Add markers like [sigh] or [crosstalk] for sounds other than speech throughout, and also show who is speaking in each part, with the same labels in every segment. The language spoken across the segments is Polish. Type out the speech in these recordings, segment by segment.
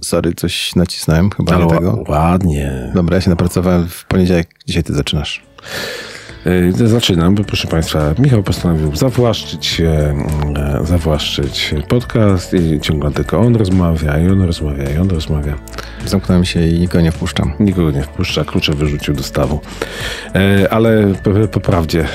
Speaker 1: Sorry, coś nacisnąłem chyba
Speaker 2: Ale
Speaker 1: nie tego.
Speaker 2: ładnie.
Speaker 1: Dobra, ja się napracowałem w poniedziałek, dzisiaj ty zaczynasz.
Speaker 2: Y, Zaczynam, bo proszę Państwa, Michał postanowił zawłaszczyć, e, e, zawłaszczyć podcast i ciągle tylko on rozmawia i on rozmawia i on rozmawia.
Speaker 1: Zamknąłem się i nikogo nie wpuszczam.
Speaker 2: Nikogo nie wpuszcza, klucze wyrzucił do stawu. Ale po, po prawdzie,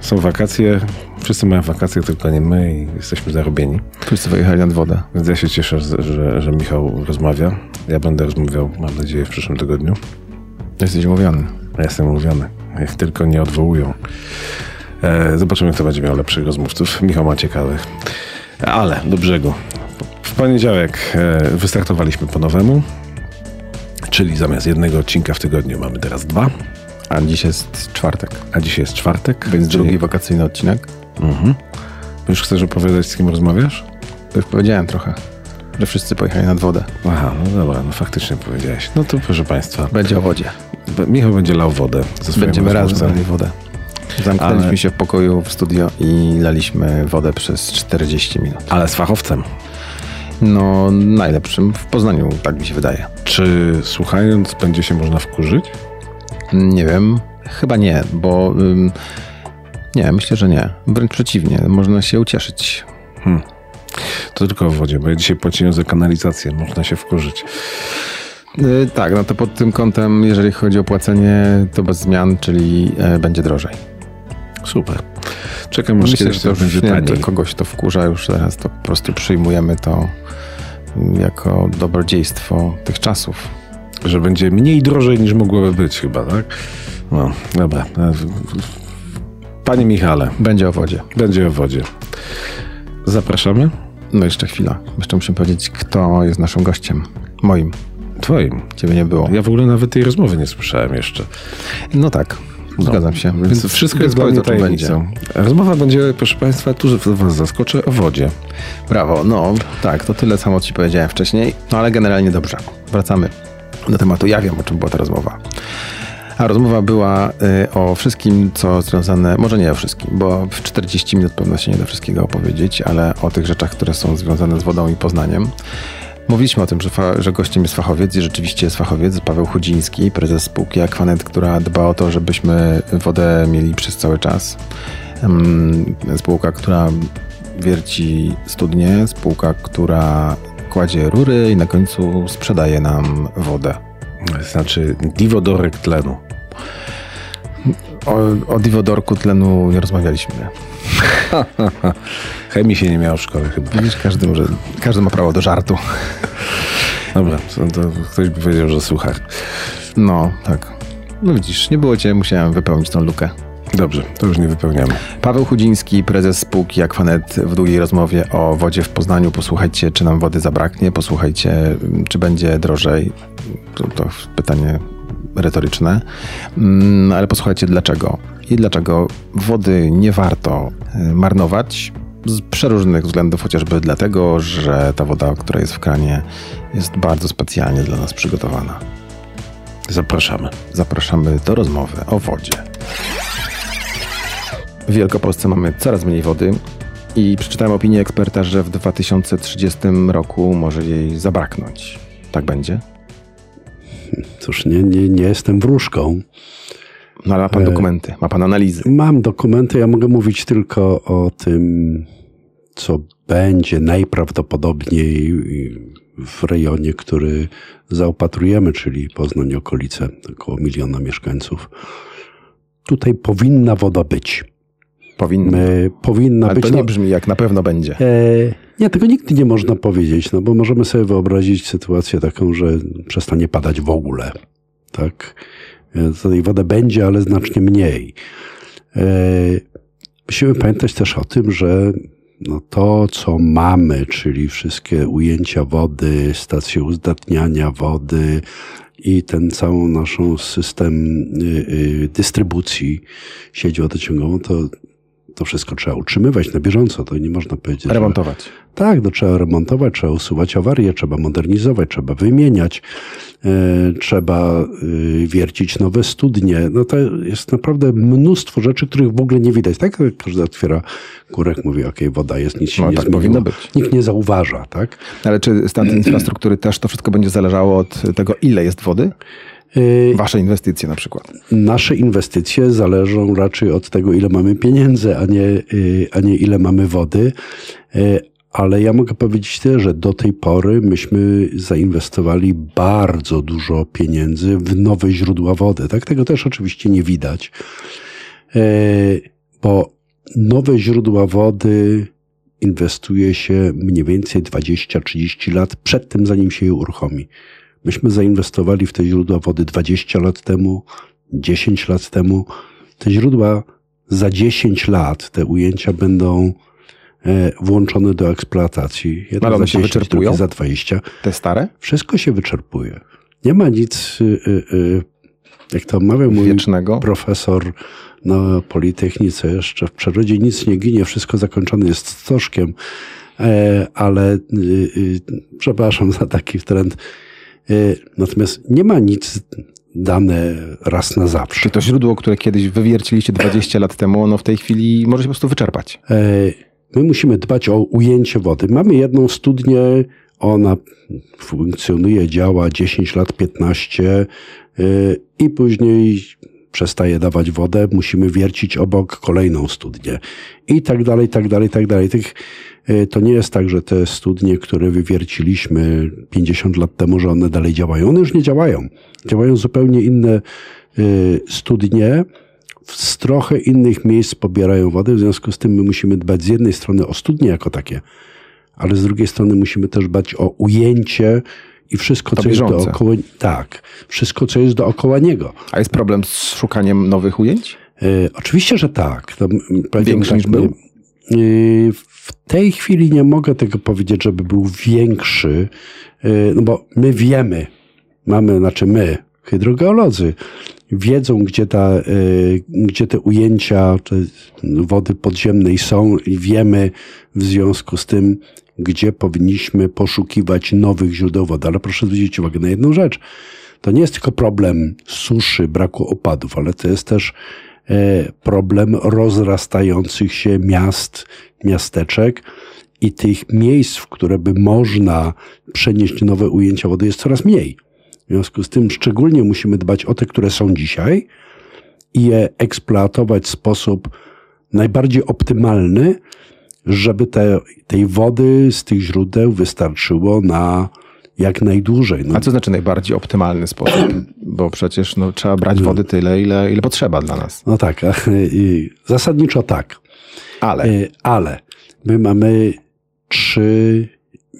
Speaker 2: są wakacje, wszyscy mają wakacje, tylko nie my i jesteśmy zarobieni.
Speaker 1: Wszyscy wyjechali nad wodę.
Speaker 2: Więc ja się cieszę, że, że, Michał rozmawia. Ja będę rozmawiał, mam nadzieję, w przyszłym tygodniu.
Speaker 1: Jesteś umówiony.
Speaker 2: Ja jestem umówiony. Jak tylko nie odwołują. E, zobaczymy, kto będzie miał lepszych rozmówców. Michał ma ciekawych. Ale do brzegu. W poniedziałek e, wystartowaliśmy po nowemu. Czyli zamiast jednego odcinka w tygodniu mamy teraz dwa.
Speaker 1: A dziś jest czwartek,
Speaker 2: A dzisiaj jest czwartek.
Speaker 1: więc drugi wakacyjny odcinek.
Speaker 2: Mhm. Już chcesz opowiadać, z kim rozmawiasz?
Speaker 1: To już powiedziałem trochę, że wszyscy pojechali nad wodę.
Speaker 2: Aha, no dobra, no faktycznie powiedziałeś. No to proszę Państwa,
Speaker 1: Będzie o wodzie.
Speaker 2: Michał będzie lał wodę ze
Speaker 1: Będziemy razem
Speaker 2: rozmówcą.
Speaker 1: wodę. Zamknęliśmy
Speaker 2: Ale-
Speaker 1: się w pokoju w studio i laliśmy wodę przez 40 minut.
Speaker 2: Ale z fachowcem.
Speaker 1: No, najlepszym w Poznaniu, tak mi się wydaje.
Speaker 2: Czy słuchając będzie się można wkurzyć?
Speaker 1: Nie wiem, chyba nie, bo ym, nie, myślę, że nie. Wręcz przeciwnie, można się ucieszyć.
Speaker 2: Hmm. To tylko w wodzie, bo ja dzisiaj płaciłem za kanalizację, można się wkurzyć.
Speaker 1: Y, tak, no to pod tym kątem, jeżeli chodzi o płacenie, to bez zmian, czyli e, będzie drożej.
Speaker 2: Super. Czekam aż
Speaker 1: Myślę,
Speaker 2: kiedyś to będzie
Speaker 1: nie,
Speaker 2: taniej.
Speaker 1: kogoś to wkurza już teraz, to po prostu przyjmujemy to y, jako dobrodziejstwo tych czasów.
Speaker 2: Że będzie mniej drożej niż mogłoby być chyba, tak? No, dobra. Panie Michale,
Speaker 1: Będzie o wodzie.
Speaker 2: będzie o wodzie. Zapraszamy?
Speaker 1: No jeszcze chwila. Jeszcze musimy powiedzieć, kto jest naszym gościem. Moim.
Speaker 2: Twoim.
Speaker 1: Ciebie nie było.
Speaker 2: Ja w ogóle nawet tej rozmowy nie słyszałem jeszcze.
Speaker 1: No tak, zgadzam się.
Speaker 2: Więc wszystko jest dla
Speaker 1: powiedz,
Speaker 2: mnie
Speaker 1: o czym
Speaker 2: tajemnicą. Rozmowa będzie, proszę Państwa, tu Was zaskoczę, o wodzie.
Speaker 1: Brawo, no tak, to tyle samo ci powiedziałem wcześniej, no ale generalnie dobrze. Wracamy do tematu. Ja wiem, o czym była ta rozmowa. A rozmowa była y, o wszystkim, co związane, może nie o wszystkim, bo w 40 minut pewno się nie da wszystkiego opowiedzieć, ale o tych rzeczach, które są związane z wodą i Poznaniem. Mówiliśmy o tym, że, fa- że gościem jest fachowiec i rzeczywiście jest fachowiec, Paweł Chudziński, prezes spółki Aquanet, która dba o to, żebyśmy wodę mieli przez cały czas. Ym, Spółka, która wierci studnie, spółka, która kładzie rury i na końcu sprzedaje nam wodę.
Speaker 2: Znaczy diwodorek tlenu.
Speaker 1: O, o diwodorku tlenu nie rozmawialiśmy. [laughs]
Speaker 2: Chemii się nie miało w szkole chyba.
Speaker 1: Widzisz, każdy, może, każdy ma prawo do żartu.
Speaker 2: Dobra, to, to ktoś by powiedział, że słucha.
Speaker 1: No, tak. No widzisz, nie było cię, musiałem wypełnić tą lukę.
Speaker 2: Dobrze, to już nie wypełniamy.
Speaker 1: Paweł Chudziński, prezes spółki Aquanet w długiej rozmowie o wodzie w Poznaniu. Posłuchajcie, czy nam wody zabraknie, posłuchajcie, czy będzie drożej. To, to pytanie retoryczne, Mm, ale posłuchajcie dlaczego. I dlaczego wody nie warto y, marnować z przeróżnych względów, chociażby dlatego, że ta woda, która jest w kranie, jest bardzo specjalnie dla nas przygotowana.
Speaker 2: Zapraszamy.
Speaker 1: Zapraszamy do rozmowy o wodzie. W Wielkopolsce mamy coraz mniej wody i przeczytałem opinię eksperta, że w 2030 roku może jej zabraknąć. Tak będzie?
Speaker 3: Cóż, nie, nie, nie jestem wróżką.
Speaker 1: No ale ma pan dokumenty, ma pan analizy.
Speaker 3: Mam dokumenty, ja mogę mówić tylko o tym, co będzie najprawdopodobniej w rejonie, który zaopatrujemy, czyli Poznań okolice, około miliona mieszkańców. Tutaj powinna woda być.
Speaker 1: Powinny.
Speaker 3: E, powinna
Speaker 1: Ale
Speaker 3: być.
Speaker 1: to nie
Speaker 3: no,
Speaker 1: brzmi jak na pewno będzie.
Speaker 3: E, nie, tego nigdy nie można powiedzieć, no bo możemy sobie wyobrazić sytuację taką, że przestanie padać w ogóle. Tak? E, tej wody będzie, ale znacznie mniej. E, musimy pamiętać też o tym, że no to, co mamy, czyli wszystkie ujęcia wody, stacje uzdatniania wody i ten całą naszą system y, y, dystrybucji sieć wodociągową, to to wszystko trzeba utrzymywać na bieżąco, to nie można powiedzieć. że-
Speaker 1: Remontować.
Speaker 3: tak, no, trzeba remontować, trzeba usuwać awarie, trzeba modernizować, trzeba wymieniać, e, trzeba y, wiercić nowe studnie. No to jest naprawdę mnóstwo rzeczy, których w ogóle nie widać. Tak, każdy otwiera kurek, mówi, okej, woda jest, nic się
Speaker 1: No,
Speaker 3: nie
Speaker 1: tak
Speaker 3: zmieniło.
Speaker 1: powinno być.
Speaker 3: Nikt nie zauważa, tak?
Speaker 1: Ale czy stan [clears throat] infrastruktury też to wszystko będzie zależało od tego, ile jest wody?
Speaker 3: Y,
Speaker 1: Wasze inwestycje na przykład.
Speaker 3: nasze inwestycje zależą raczej od tego, ile mamy pieniędzy, a nie, y, a nie ile mamy wody. Y, Ale ja mogę powiedzieć tyle, że do tej pory myśmy zainwestowali bardzo dużo pieniędzy w nowe źródła wody. Tak, tego też oczywiście nie widać, bo nowe źródła wody inwestuje się mniej więcej 20-30 lat przed tym, zanim się je uruchomi. Myśmy zainwestowali w te źródła wody 20 lat temu, 10 lat temu. Te źródła za 10 lat, te ujęcia będą e, włączone do eksploatacji. Jedno
Speaker 1: Ale one
Speaker 3: za
Speaker 1: się
Speaker 3: 10,
Speaker 1: wyczerpują?
Speaker 3: za 20.
Speaker 1: Te stare?
Speaker 3: Wszystko się wyczerpuje. Nie ma nic, y, y, y, jak to mawiał mój
Speaker 1: Wiecznego?
Speaker 3: profesor na Politechnice jeszcze w przyrodzie nic nie ginie, wszystko zakończone jest stożkiem, e, ale przepraszam za taki trend. E, Natomiast nie ma nic dane raz na zawsze.
Speaker 1: Czy to źródło, które kiedyś wywierciliście 20 lat temu, ono w tej chwili może się po prostu wyczerpać?
Speaker 3: E, My musimy dbać o ujęcie wody. Mamy jedną studnię, ona funkcjonuje, działa 10 lat, 15 e, i później przestaje dawać wodę, musimy wiercić obok kolejną studnię i tak dalej, tak dalej, tak dalej. Tych, e, to nie jest tak, że te studnie, które wywierciliśmy 50 lat temu, że one dalej działają. One już nie działają. Działają zupełnie inne e, studnie, z trochę innych miejsc pobierają wodę, w związku z tym my musimy dbać z jednej strony o studnie jako takie, ale z drugiej strony musimy też dbać o ujęcie i wszystko,
Speaker 1: To
Speaker 3: co jest
Speaker 1: bieżące.
Speaker 3: dookoła. Tak, wszystko, co jest dookoła niego.
Speaker 1: A jest problem z szukaniem nowych ujęć?
Speaker 3: E, oczywiście, że tak. To,
Speaker 1: Większy niż
Speaker 3: my-
Speaker 1: był?
Speaker 3: e, w tej chwili nie mogę tego powiedzieć, żeby był większy, e, no bo my wiemy, mamy, znaczy my, hydrogeolodzy, wiedzą, gdzie, ta, gdzie te ujęcia te wody podziemnej są i wiemy w związku z tym, gdzie powinniśmy poszukiwać nowych źródeł wody. Ale proszę zwrócić uwagę na jedną rzecz. To nie jest tylko problem suszy, braku opadów, ale to jest też e, problem rozrastających się miast, miasteczek i tych miejsc, w które by można przenieść nowe ujęcia wody jest coraz mniej. W związku z tym szczególnie musimy dbać o te, które są dzisiaj i je eksploatować w sposób najbardziej optymalny, żeby te, tej wody z tych źródeł wystarczyło na jak najdłużej. No,
Speaker 1: A co znaczy najbardziej optymalny sposób? Bo przecież no, trzeba brać wody tyle, ile, ile potrzeba dla nas.
Speaker 3: no tak, zasadniczo tak.
Speaker 1: Ale
Speaker 3: E, Ale my mamy trzy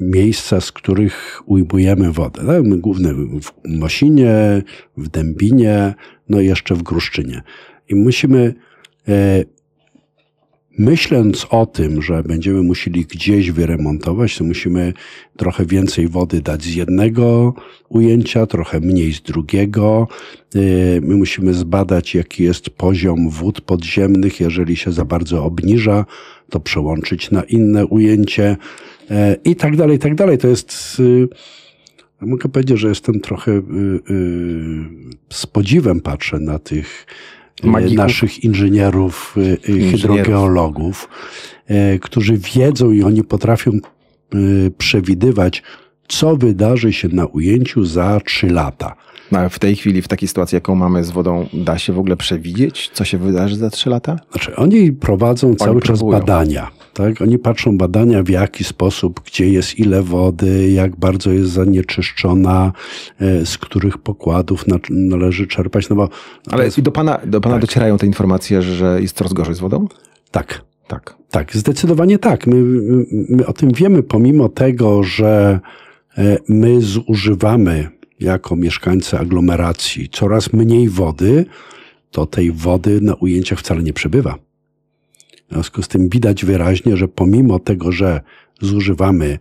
Speaker 3: miejsca, z których ujmujemy wodę. Tak? My głównie w Mosinie, w Dębinie, no i jeszcze w Gruszczynie. I musimy, e, myśląc o tym, że będziemy musieli gdzieś wyremontować, to musimy trochę więcej wody dać z jednego ujęcia, trochę mniej z drugiego. E, My musimy zbadać, jaki jest poziom wód podziemnych. Jeżeli się za bardzo obniża, to przełączyć na inne ujęcie e, i tak dalej, i tak dalej. To jest. y, Mogę powiedzieć, że jestem trochę y, y, z podziwem patrzę na tych y,
Speaker 1: Magików.
Speaker 3: naszych inżynierów, y, y,
Speaker 1: Inżynierów.
Speaker 3: hydrogeologów, e, którzy wiedzą i oni potrafią przewidywać, co wydarzy się na ujęciu za trzy lata.
Speaker 1: no, ale w tej chwili, w takiej sytuacji, jaką mamy z wodą, da się w ogóle przewidzieć, co się wydarzy za 3 lata?
Speaker 3: Znaczy, oni prowadzą cały czas
Speaker 1: próbują.
Speaker 3: badania. Tak? Oni patrzą badania, w jaki sposób, gdzie jest ile wody, jak bardzo jest zanieczyszczona, e, z których pokładów na, należy czerpać. No bo
Speaker 1: Ale
Speaker 3: jest,
Speaker 1: i do pana, do pana docierają te informacje, że jest coraz gorzej z wodą?
Speaker 3: tak,
Speaker 1: Tak.
Speaker 3: tak, zdecydowanie tak. My, my, my o tym wiemy, pomimo tego, że e, my zużywamy jako mieszkańcy aglomeracji coraz mniej wody, to tej wody na ujęciach wcale nie przybywa. W związku z tym widać wyraźnie, że pomimo tego, że zużywamy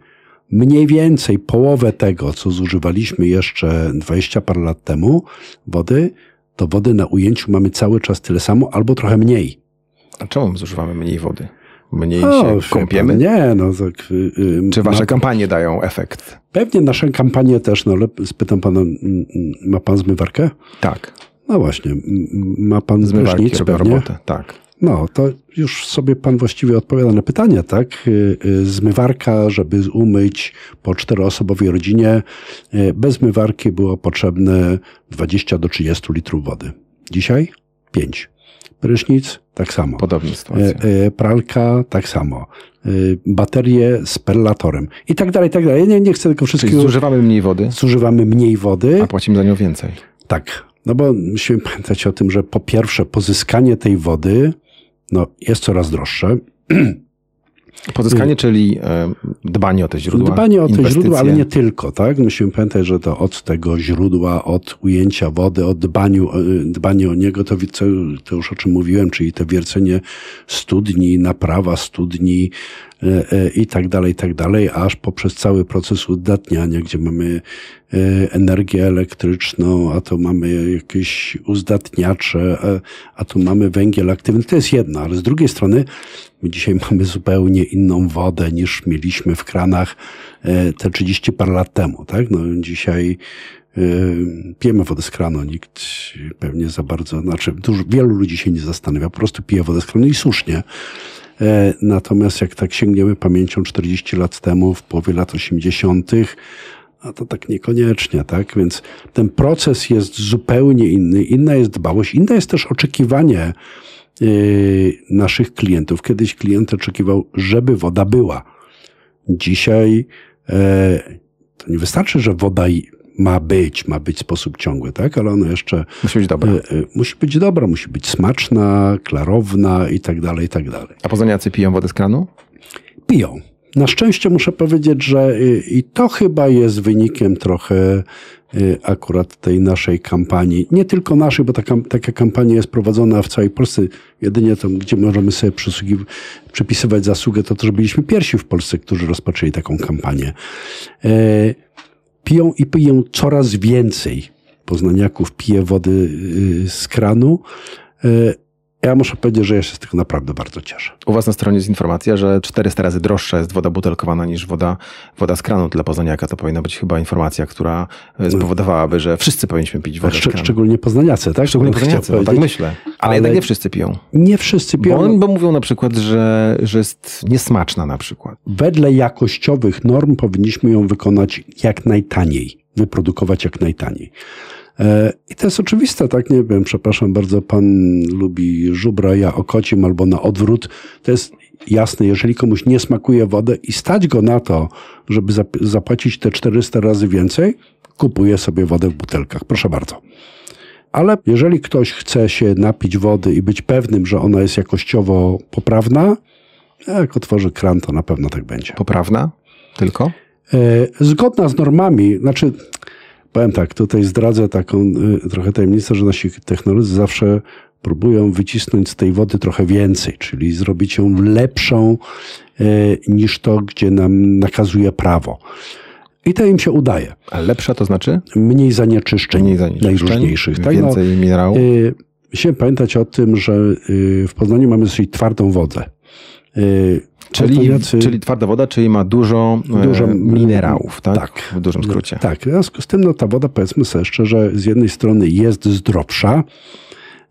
Speaker 3: mniej więcej połowę tego, co zużywaliśmy jeszcze 20 parę lat temu, wody, to wody na ujęciu mamy cały czas tyle samo albo trochę mniej.
Speaker 1: A czemu zużywamy mniej wody? Mniej
Speaker 3: O,
Speaker 1: się kąpiemy?
Speaker 3: Nie, no tak. y, y,
Speaker 1: Czy wasze kampanie dają efekt?
Speaker 3: Pewnie nasze kampanie też, no ale spytam pana, mm, mm, ma pan zmywarkę?
Speaker 1: Tak.
Speaker 3: No właśnie, ma pan
Speaker 1: Zmywarki
Speaker 3: prysznic pewnie?
Speaker 1: robotę. Tak.
Speaker 3: No, to już sobie pan właściwie odpowiada na pytanie, tak? Y, y, Zmywarka, żeby umyć po czteroosobowej rodzinie, y, bez zmywarki było potrzebne 20 do 30 litrów wody. Dzisiaj 5. Prysznic tak samo.
Speaker 1: Podobna sytuacja.
Speaker 3: Pralka tak samo. Baterie z perlatorem. I tak dalej, i tak dalej. Nie, nie chcę tylko
Speaker 1: Czyli
Speaker 3: wszystkiego.
Speaker 1: zużywamy mniej wody,
Speaker 3: Zużywamy mniej wody.
Speaker 1: a płacimy za nią więcej.
Speaker 3: Tak. No bo musimy pamiętać o tym, że po pierwsze pozyskanie tej wody no, jest coraz droższe.
Speaker 1: Pozyskanie, czyli e, dbanie o te źródła.
Speaker 3: Dbanie o te
Speaker 1: inwestycje.
Speaker 3: źródła, ale nie tylko, tak? Musimy pamiętać, że to od tego źródła, od ujęcia wody, od dbaniu, e, dbanie o niego, to, to już o czym mówiłem, czyli to wiercenie studni, naprawa studni i tak dalej, i tak dalej, aż poprzez cały proces uzdatniania, gdzie mamy e, energię elektryczną, a to mamy jakieś uzdatniacze, a, tu mamy węgiel aktywny. To jest jedno, ale z drugiej strony my dzisiaj [laughs] mamy zupełnie inną wodę niż mieliśmy w kranach e, te 30 par lat temu, tak? No dzisiaj e, pijemy wodę z kranu, nikt pewnie za bardzo, znaczy dużo, wielu ludzi się nie zastanawia, po prostu pije wodę z kranu i słusznie. E, Natomiast jak tak sięgniemy pamięcią 40 lat temu, w połowie lat 80., a to tak niekoniecznie, tak? Więc ten proces jest zupełnie inny. Inna jest dbałość, inne jest też oczekiwanie yy, naszych klientów. Kiedyś klient oczekiwał, żeby woda była. Dzisiaj e, to nie wystarczy, że woda ma być, ma być w sposób ciągły, tak? Ale ona jeszcze
Speaker 1: Musi być dobra.
Speaker 3: e, e, musi być dobra, musi być smaczna, klarowna i tak dalej, i tak dalej
Speaker 1: A poznaniacy piją wodę z kranu?
Speaker 3: piją. Na szczęście muszę powiedzieć, że y, i to chyba jest wynikiem trochę akurat tej naszej kampanii. Nie tylko naszej, bo taka, taka kampania jest prowadzona w całej Polsce. Jedynie to, gdzie możemy sobie przypisywać zasługę, to to, że byliśmy pierwsi w Polsce, którzy rozpoczęli taką kampanię. Piją i piją coraz więcej poznaniaków, pije wody y, z kranu. Ja muszę powiedzieć, że ja się z tego naprawdę bardzo cieszę.
Speaker 1: U was na stronie jest informacja, że 400 razy droższa jest woda butelkowana niż woda, woda z kranu dla poznaniaka. To powinna być chyba informacja, która e, spowodowałaby, że wszyscy powinniśmy pić wodę z
Speaker 3: Szcz-
Speaker 1: kranu.
Speaker 3: szczególnie poznaniacy, tak?
Speaker 1: Szczególnie poznaniacy, no tak myślę. Ale,
Speaker 3: Ale-
Speaker 1: jednak nie wszyscy piją.
Speaker 3: Nie wszyscy
Speaker 1: Bo,
Speaker 3: piją.
Speaker 1: on, bo mówią na przykład, że, że jest niesmaczna na przykład.
Speaker 3: Wedle jakościowych norm powinniśmy ją wykonać jak najtaniej, wyprodukować jak najtaniej. E, I to jest oczywiste, tak? Nie wiem, przepraszam bardzo, pan lubi żubra, ja okocim albo na odwrót. To jest jasne, jeżeli komuś nie smakuje wodę i stać go na to, żeby zap- zapłacić te 400 razy więcej, kupuje sobie wodę w butelkach. Proszę bardzo. Ale jeżeli ktoś chce się napić wody i być pewnym, że ona jest jakościowo poprawna, jak otworzy kran, to na pewno tak będzie.
Speaker 1: Poprawna? Tylko?
Speaker 3: E, Zgodna z normami, znaczy, powiem tak, tutaj zdradzę taką e, trochę tajemnicę, że nasi technolodzy zawsze próbują wycisnąć z tej wody trochę więcej, czyli zrobić ją lepszą e, niż to, gdzie nam nakazuje prawo. I to im się udaje.
Speaker 1: A lepsza to znaczy?
Speaker 3: Mniej zanieczyszczeń,
Speaker 1: Mniej zanieczyszczeń,
Speaker 3: najróżniejszych. Tak? No,
Speaker 1: więcej minerałów.
Speaker 3: Y, Musimy pamiętać o tym, że y, w Poznaniu mamy dosyć twardą wodę. Y,
Speaker 1: Czyli, czyli twarda woda, czyli ma dużo,
Speaker 3: Dużo
Speaker 1: dużo minerałów, tak?
Speaker 3: tak.
Speaker 1: W dużym skrócie.
Speaker 3: Tak, w związku z tym no, ta woda, powiedzmy sobie szczerze, z jednej strony jest zdrowsza,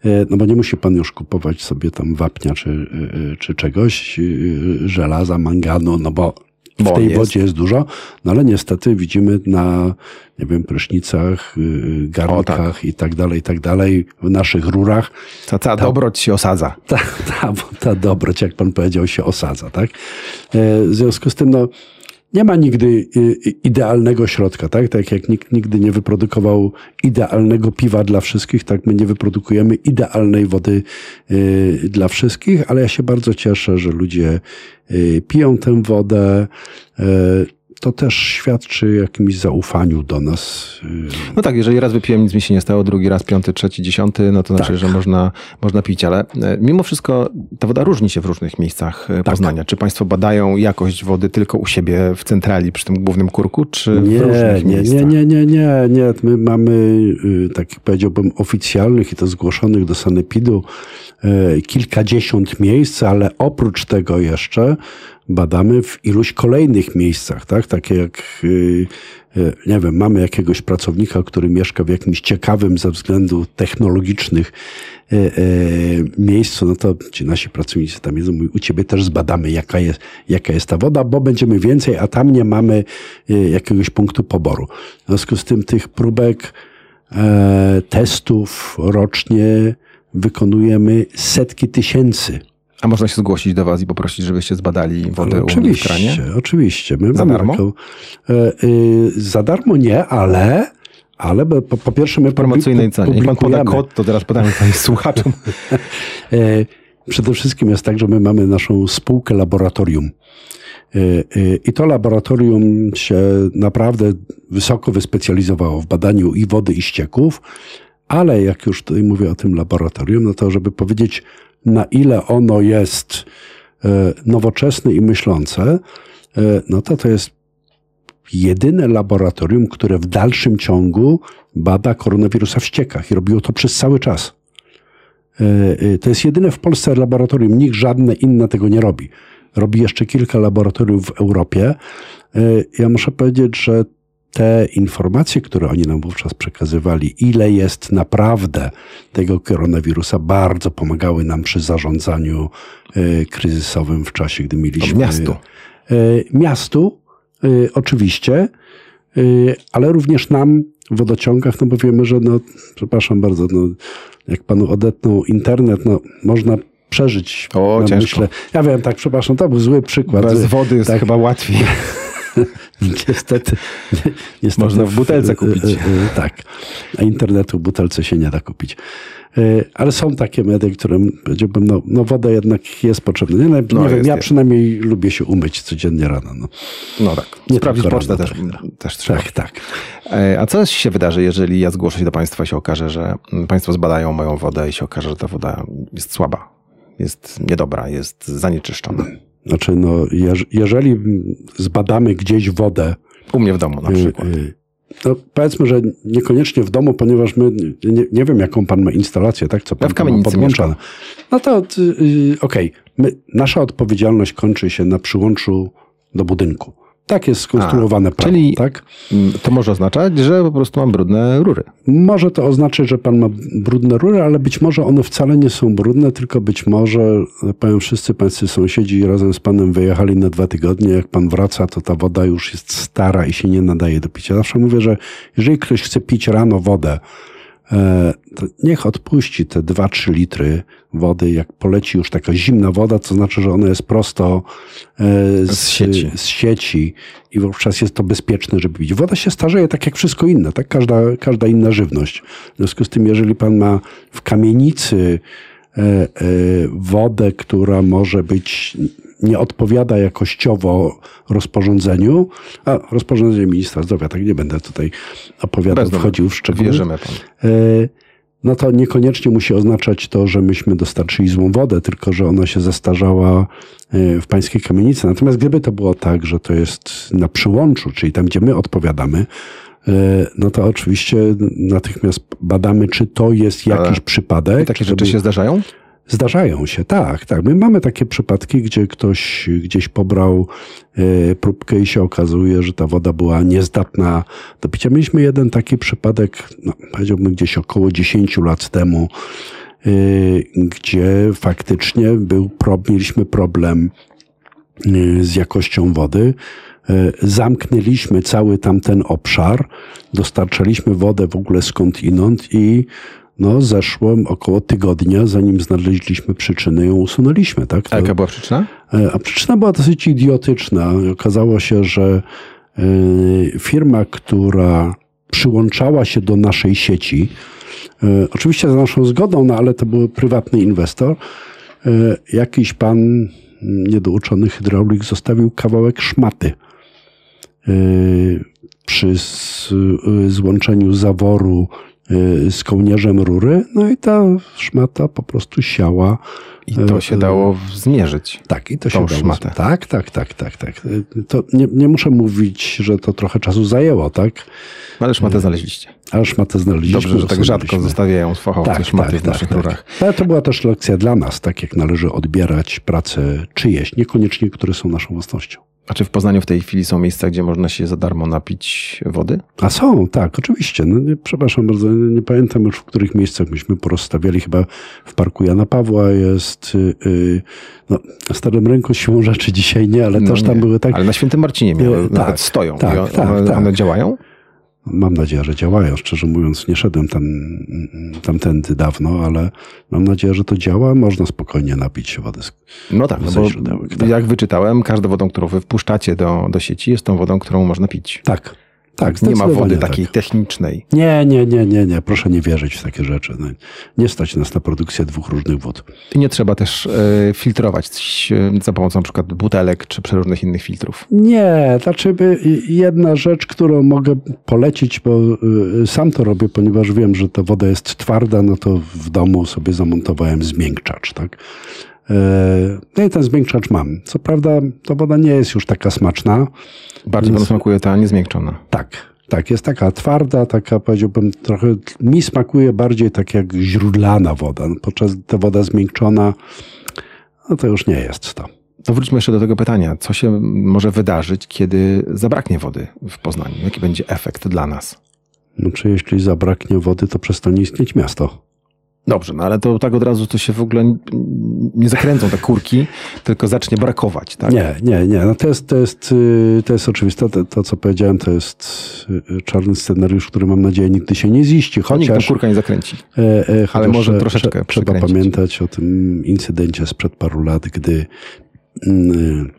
Speaker 3: e, no bo nie musi pan już kupować sobie tam wapnia czy, e, czy czegoś, e, żelaza, manganu, no bo w
Speaker 1: Bo
Speaker 3: tej
Speaker 1: jest.
Speaker 3: wodzie jest dużo, no ale niestety widzimy na, nie wiem, prysznicach, e, garnkach i tak dalej, i tak dalej, w naszych rurach,
Speaker 1: Ta cała dobroć się osadza. [laughs]
Speaker 3: ta, ta, ta dobroć, jak pan powiedział, się osadza, tak? E, W związku z tym, no, nie ma nigdy y, y, idealnego środka, tak? Tak jak nikt nigdy nie wyprodukował idealnego piwa dla wszystkich, tak my nie wyprodukujemy idealnej wody y, dla wszystkich, ale ja się bardzo cieszę, że ludzie piją tę wodę. E, to też świadczy o jakimś zaufaniu do nas.
Speaker 1: No tak, jeżeli raz wypiłem, nic mi się nie stało, drugi raz, piąty, trzeci, dziesiąty, no to znaczy,
Speaker 3: Tak.
Speaker 1: że można, można pić, ale e, mimo wszystko ta woda różni się w różnych miejscach e, Poznania. Czy państwo badają jakość wody tylko u siebie w centrali, przy tym głównym kurku, czy w
Speaker 3: Nie,
Speaker 1: różnych
Speaker 3: nie,
Speaker 1: miejscach?
Speaker 3: nie, nie, nie, nie, nie. My mamy, y, takich powiedziałbym, oficjalnych i to zgłoszonych do Sanepidu y, kilkadziesiąt miejsc, ale oprócz tego jeszcze badamy w iluś kolejnych miejscach, tak? Takie jak, y, y, nie wiem, mamy jakiegoś pracownika, który mieszka w jakimś ciekawym ze względów technologicznych y, miejscu, no to ci nasi pracownicy tam jedzą, u ciebie też zbadamy, jaka jest, jaka jest ta woda, bo będziemy więcej, a tam nie mamy jakiegoś punktu poboru. W związku z tym tych próbek, e, testów rocznie wykonujemy setki tysięcy.
Speaker 1: A można się zgłosić do was i poprosić, żebyście zbadali wodę u mnie w kranie?
Speaker 3: Oczywiście, oczywiście. My
Speaker 1: Za darmo?
Speaker 3: taką- e, y, za darmo nie, ale, ale po, po pierwsze my
Speaker 1: promocyjnej cenie. Jak pan poda kod, to teraz podamy pani [laughs] słuchaczom.
Speaker 3: E, Przede wszystkim jest tak, że my mamy naszą spółkę laboratorium. E, I to laboratorium się naprawdę wysoko wyspecjalizowało w badaniu i wody, i ścieków, ale jak już tutaj mówię o tym laboratorium, no to żeby powiedzieć, na ile ono jest e, nowoczesne i myślące, e, no to to jest jedyne laboratorium, które w dalszym ciągu bada koronawirusa w ściekach i robiło to przez cały czas. E, To jest jedyne w Polsce laboratorium, nikt żadne inne tego nie robi. Robi jeszcze kilka laboratoriów w Europie. Ja muszę powiedzieć, że te informacje, które oni nam wówczas przekazywali, ile jest naprawdę tego koronawirusa, bardzo pomagały nam przy zarządzaniu e, kryzysowym w czasie, gdy mieliśmy.
Speaker 1: miastu.
Speaker 3: E, Miastu, e, oczywiście, ale również nam w wodociągach, no bo wiemy, że no, przepraszam bardzo, no, jak panu odetnął internet, no, można przeżyć.
Speaker 1: O, ciężko.
Speaker 3: Myślę, ja wiem, tak, przepraszam, to był zły przykład.
Speaker 1: Bez wody jest
Speaker 3: tak.
Speaker 1: chyba łatwiej. [laughs] [laughs]
Speaker 3: Niestety, ni- [laughs] niestety.
Speaker 1: Można w butelce kupić.
Speaker 3: e, e, Tak. A internetu w butelce się nie da kupić. E, Ale są takie medy, którym powiedziałbym, no, no woda jednak jest potrzebna. Nie, nie
Speaker 1: No,
Speaker 3: wiem,
Speaker 1: jest,
Speaker 3: ja
Speaker 1: jest.
Speaker 3: przynajmniej lubię się umyć codziennie rano. No.
Speaker 1: No tak.
Speaker 3: Nie
Speaker 1: Sprawdzić pocztę też,
Speaker 3: tak.
Speaker 1: też trzeba.
Speaker 3: Tak, tak.
Speaker 1: E, A co się wydarzy, jeżeli ja zgłoszę się do Państwa i się okaże, że Państwo zbadają moją wodę i się okaże, że ta woda jest słaba, jest niedobra, jest zanieczyszczona?
Speaker 3: Znaczy, no, jeż, jeżeli zbadamy gdzieś wodę,
Speaker 1: U mnie w domu na
Speaker 3: y,
Speaker 1: przykład.
Speaker 3: y, no powiedzmy, że niekoniecznie w domu, ponieważ my, nie, nie wiem jaką pan ma instalację, tak? Co pan
Speaker 1: w
Speaker 3: tam ma
Speaker 1: kamienicy
Speaker 3: podłączone. No to y, okej, My- nasza odpowiedzialność kończy się na przyłączu do budynku. Tak jest skonstruowane
Speaker 1: A,
Speaker 3: prawo,
Speaker 1: czyli-
Speaker 3: tak?
Speaker 1: To może oznaczać, że po prostu mam brudne rury.
Speaker 3: Może to oznaczać, że pan ma brudne rury, ale być może one wcale nie są brudne, tylko być może, powiem, wszyscy pańscy sąsiedzi razem z panem wyjechali na dwa tygodnie. Jak pan wraca, to ta woda już jest stara i się nie nadaje do picia. Zawsze mówię, że jeżeli ktoś chce pić rano wodę, to niech odpuści te 2-3 litry wody. Jak poleci już taka zimna woda, to znaczy, że ona jest prosto e, z,
Speaker 1: Z sieci.
Speaker 3: z sieci i wówczas jest to bezpieczne, żeby pić. Woda się starzeje tak jak wszystko inne, tak każda, każda inna żywność. W związku z tym, jeżeli pan ma w kamienicy e, e, wodę, która może być, nie odpowiada jakościowo rozporządzeniu, a rozporządzenie ministra zdrowia, tak nie będę tutaj opowiadał,
Speaker 1: Bez
Speaker 3: wchodził w szczegóły.
Speaker 1: Wierzymy Pan.
Speaker 3: E, no to niekoniecznie musi oznaczać to, że myśmy dostarczyli złą wodę, tylko że ona się zestarzała e, w pańskiej kamienicy. Natomiast gdyby to było tak, że to jest na przyłączu, czyli tam, gdzie my odpowiadamy, e, no to oczywiście natychmiast badamy, czy to jest jakiś
Speaker 1: Ale
Speaker 3: przypadek.
Speaker 1: I takie
Speaker 3: żeby-
Speaker 1: rzeczy się zdarzają?
Speaker 3: Zdarzają się, tak, tak. My mamy takie przypadki, gdzie ktoś gdzieś pobrał e, próbkę i się okazuje, że ta woda była niezdatna do picia. Mieliśmy jeden taki przypadek, no, powiedziałbym gdzieś około 10 lat temu, e, gdzie faktycznie był, mieliśmy problem e, z jakością wody. Zamknęliśmy cały tamten obszar, dostarczaliśmy wodę w ogóle skądinąd i no, zeszło około tygodnia, zanim znaleźliśmy przyczynę, ją usunęliśmy. Tak?
Speaker 1: A
Speaker 3: To,
Speaker 1: jaka była przyczyna?
Speaker 3: e, a przyczyna była dosyć idiotyczna. Okazało się, że e, firma, która przyłączała się do naszej sieci, e, oczywiście za naszą zgodą, no ale to był prywatny inwestor, jakiś pan niedouczony hydraulik zostawił kawałek szmaty. przy złączeniu zaworu z kołnierzem rury, no i ta szmata po prostu siała.
Speaker 1: I to się
Speaker 3: E,
Speaker 1: dało zmierzyć.
Speaker 3: Tak, i to się dało.
Speaker 1: szmatę.
Speaker 3: Tak, tak, tak, tak, tak. Y, To nie, nie muszę mówić, że to trochę czasu zajęło, tak?
Speaker 1: No Ale szmatę znaleźliście.
Speaker 3: Ale szmatę znaleźliśmy.
Speaker 1: Dobrze, że tak rzadko zostawiają fachowcy szmaty w naszych rurach.
Speaker 3: Ale to była też lekcja dla nas, tak jak należy odbierać pracę czyjeś, niekoniecznie, które są naszą własnością.
Speaker 1: A czy w Poznaniu w tej chwili są miejsca, gdzie można się za darmo napić wody?
Speaker 3: A są, tak, oczywiście. No, nie, przepraszam bardzo, nie, nie pamiętam już w których miejscach myśmy porozstawiali. Chyba w parku Jana Pawła jest, y, y, no, na Starym Rynku siłą rzeczy dzisiaj nie, ale
Speaker 1: No
Speaker 3: też tam
Speaker 1: nie.
Speaker 3: były tak.
Speaker 1: Ale na Świętym Marcinie miały, nawet
Speaker 3: tak,
Speaker 1: stoją.
Speaker 3: tak, tak,
Speaker 1: one,
Speaker 3: tak.
Speaker 1: one działają?
Speaker 3: Mam nadzieję, że działają. Szczerze mówiąc, nie szedłem tam, tamtędy dawno, ale mam nadzieję, że to działa. Można spokojnie napić się wody. z-
Speaker 1: No tak, no bo
Speaker 3: źródełek, tak.
Speaker 1: jak wyczytałem, każdą wodą, którą wy wpuszczacie do, do sieci, jest tą wodą, którą można pić.
Speaker 3: Tak, tak.
Speaker 1: Nie ma wody takiej
Speaker 3: Tak.
Speaker 1: technicznej.
Speaker 3: Nie, nie, nie, nie, nie. Proszę nie wierzyć w takie rzeczy. No, nie stać nas na produkcję dwóch różnych wód.
Speaker 1: I nie trzeba też e, filtrować e, za pomocą na przykład butelek czy przeróżnych innych filtrów.
Speaker 3: Nie, znaczy by jedna rzecz, którą mogę polecić, bo y, sam to robię, ponieważ wiem, że ta woda jest twarda, no to w domu sobie zamontowałem zmiękczacz, tak? E, No i ten zmiękczacz mam. Co prawda ta woda nie jest już taka smaczna.
Speaker 1: Bardziej panu smakuje ta niezmiękczona.
Speaker 3: Tak, tak, jest taka twarda, taka powiedziałbym trochę, mi smakuje bardziej tak jak źródlana woda, No, podczas ta woda zmiękczona, no to już nie jest to.
Speaker 1: To wróćmy jeszcze do tego pytania. Co się może wydarzyć, kiedy zabraknie wody w Poznaniu? Jaki będzie efekt dla nas?
Speaker 3: No czy jeśli zabraknie wody, to przestanie istnieć miasto?
Speaker 1: Dobrze, no ale to tak od razu to się w ogóle nie zakręcą te kurki, [laughs] tylko zacznie brakować, tak?
Speaker 3: Nie, nie, nie. No to, jest, to, jest, y, to jest oczywiste. To, to, co powiedziałem, to jest y, czarny scenariusz, który mam nadzieję nigdy się nie ziści.
Speaker 1: Chociaż... Nikt tam
Speaker 3: Chociaż,
Speaker 1: kurka nie zakręci.
Speaker 3: e, e, chociaż
Speaker 1: może
Speaker 3: trze-
Speaker 1: troszeczkę
Speaker 3: trze- trzeba pamiętać o tym incydencie sprzed paru lat, gdy mm,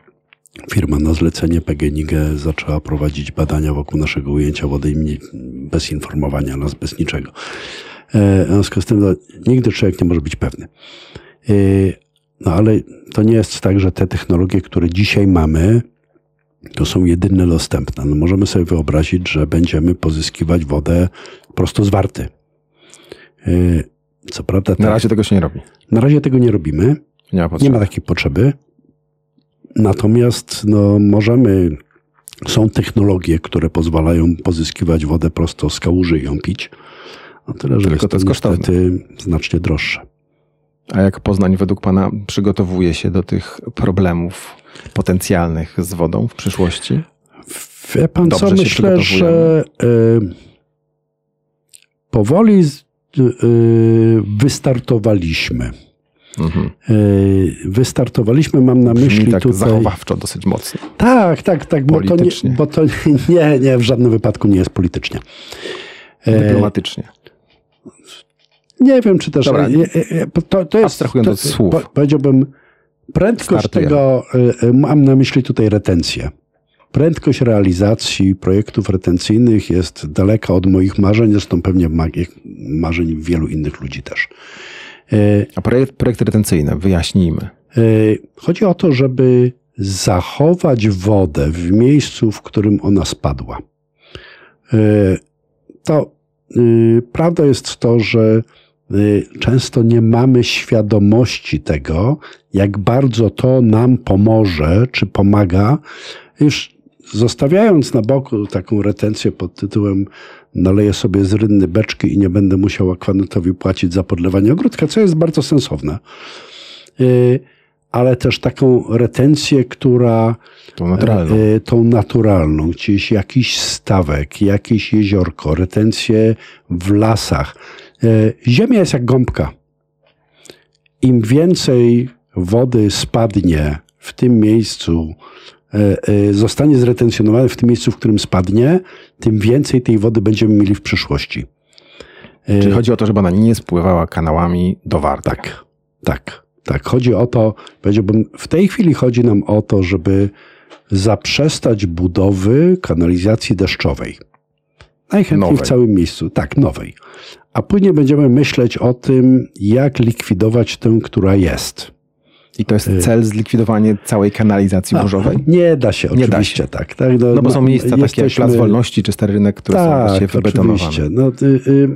Speaker 3: firma na zlecenie PGNiG zaczęła prowadzić badania wokół naszego ujęcia wody bez informowania nas, bez niczego. E, W związku z tym no, nigdy człowiek nie może być pewny. E, No ale to nie jest tak, że te technologie, które dzisiaj mamy, to są jedyne dostępne. No, możemy sobie wyobrazić, że będziemy pozyskiwać wodę prosto z warty. E, Co prawda,
Speaker 1: Na
Speaker 3: tak,
Speaker 1: razie tego się nie robi.
Speaker 3: na razie tego nie robimy.
Speaker 1: Nie ma
Speaker 3: Nie ma takiej potrzeby. Natomiast no, możemy, są technologie, które pozwalają pozyskiwać wodę prosto z kałuży i ją pić. No tyle, że
Speaker 1: Tylko to jest kosztowne.
Speaker 3: znacznie droższe.
Speaker 1: A jak Poznań według Pana przygotowuje się do tych problemów potencjalnych z wodą w przyszłości?
Speaker 3: Wie pan
Speaker 1: Dobrze
Speaker 3: co,
Speaker 1: się
Speaker 3: myślę, że y, powoli y, wystartowaliśmy.
Speaker 1: Mhm.
Speaker 3: Y, wystartowaliśmy, mam na
Speaker 1: Brzmi
Speaker 3: myśli
Speaker 1: tak
Speaker 3: tutaj...
Speaker 1: zachowawczo dosyć mocno.
Speaker 3: Tak, tak, tak, bo to, nie, bo to [laughs] nie, nie, w żadnym wypadku nie jest politycznie. E,
Speaker 1: Dyplomatycznie.
Speaker 3: Nie wiem, czy też.
Speaker 1: Dobra,
Speaker 3: e, e, e, to, to jest,
Speaker 1: abstrahując
Speaker 3: to,
Speaker 1: od słów.
Speaker 3: Po, powiedziałbym, prędkość
Speaker 1: Startujemy.
Speaker 3: tego, e, e, mam na myśli tutaj retencję. Prędkość realizacji projektów retencyjnych jest daleka od moich marzeń, zresztą pewnie marzeń wielu innych ludzi też. E,
Speaker 1: A projekt, projekty retencyjne, wyjaśnijmy.
Speaker 3: Chodzi o to, żeby zachować wodę w miejscu, w którym ona spadła. To y, prawda jest to, że y, często nie mamy świadomości tego, jak bardzo to nam pomoże, czy pomaga. Już zostawiając na boku taką retencję pod tytułem naleję sobie z rynny beczki i nie będę musiał akwanatowi płacić za podlewanie ogródka, co jest bardzo sensowne. Y, ale też taką retencję, która
Speaker 1: To naturalną.
Speaker 3: y, tą naturalną, gdzieś jakiś stawek, jakieś jeziorko, retencję w lasach. Y, Ziemia jest jak gąbka. Im więcej wody spadnie w tym miejscu, y, y, zostanie zretencjonowane w tym miejscu, w którym spadnie, tym więcej tej wody będziemy mieli w przyszłości.
Speaker 1: Czyli chodzi o to, żeby ona nie spływała kanałami do Warty.
Speaker 3: tak, tak, tak. Chodzi o to, powiedziałbym, w tej chwili chodzi nam o to, żeby zaprzestać budowy kanalizacji deszczowej. Najchętniej
Speaker 1: Nowej.
Speaker 3: w całym miejscu. Tak, nowej. A później będziemy myśleć o tym, jak likwidować tę, która jest.
Speaker 1: I to jest cel zlikwidowanie całej kanalizacji burzowej?
Speaker 3: Nie da się,
Speaker 1: Nie da
Speaker 3: oczywiście
Speaker 1: się.
Speaker 3: tak. tak
Speaker 1: No bo są miejsca takie jak
Speaker 3: jesteśmy-
Speaker 1: Plac Wolności czy Stary Rynek, które są
Speaker 3: tak,
Speaker 1: właściwie wybetonowane.
Speaker 3: oczywiście. No, y, y,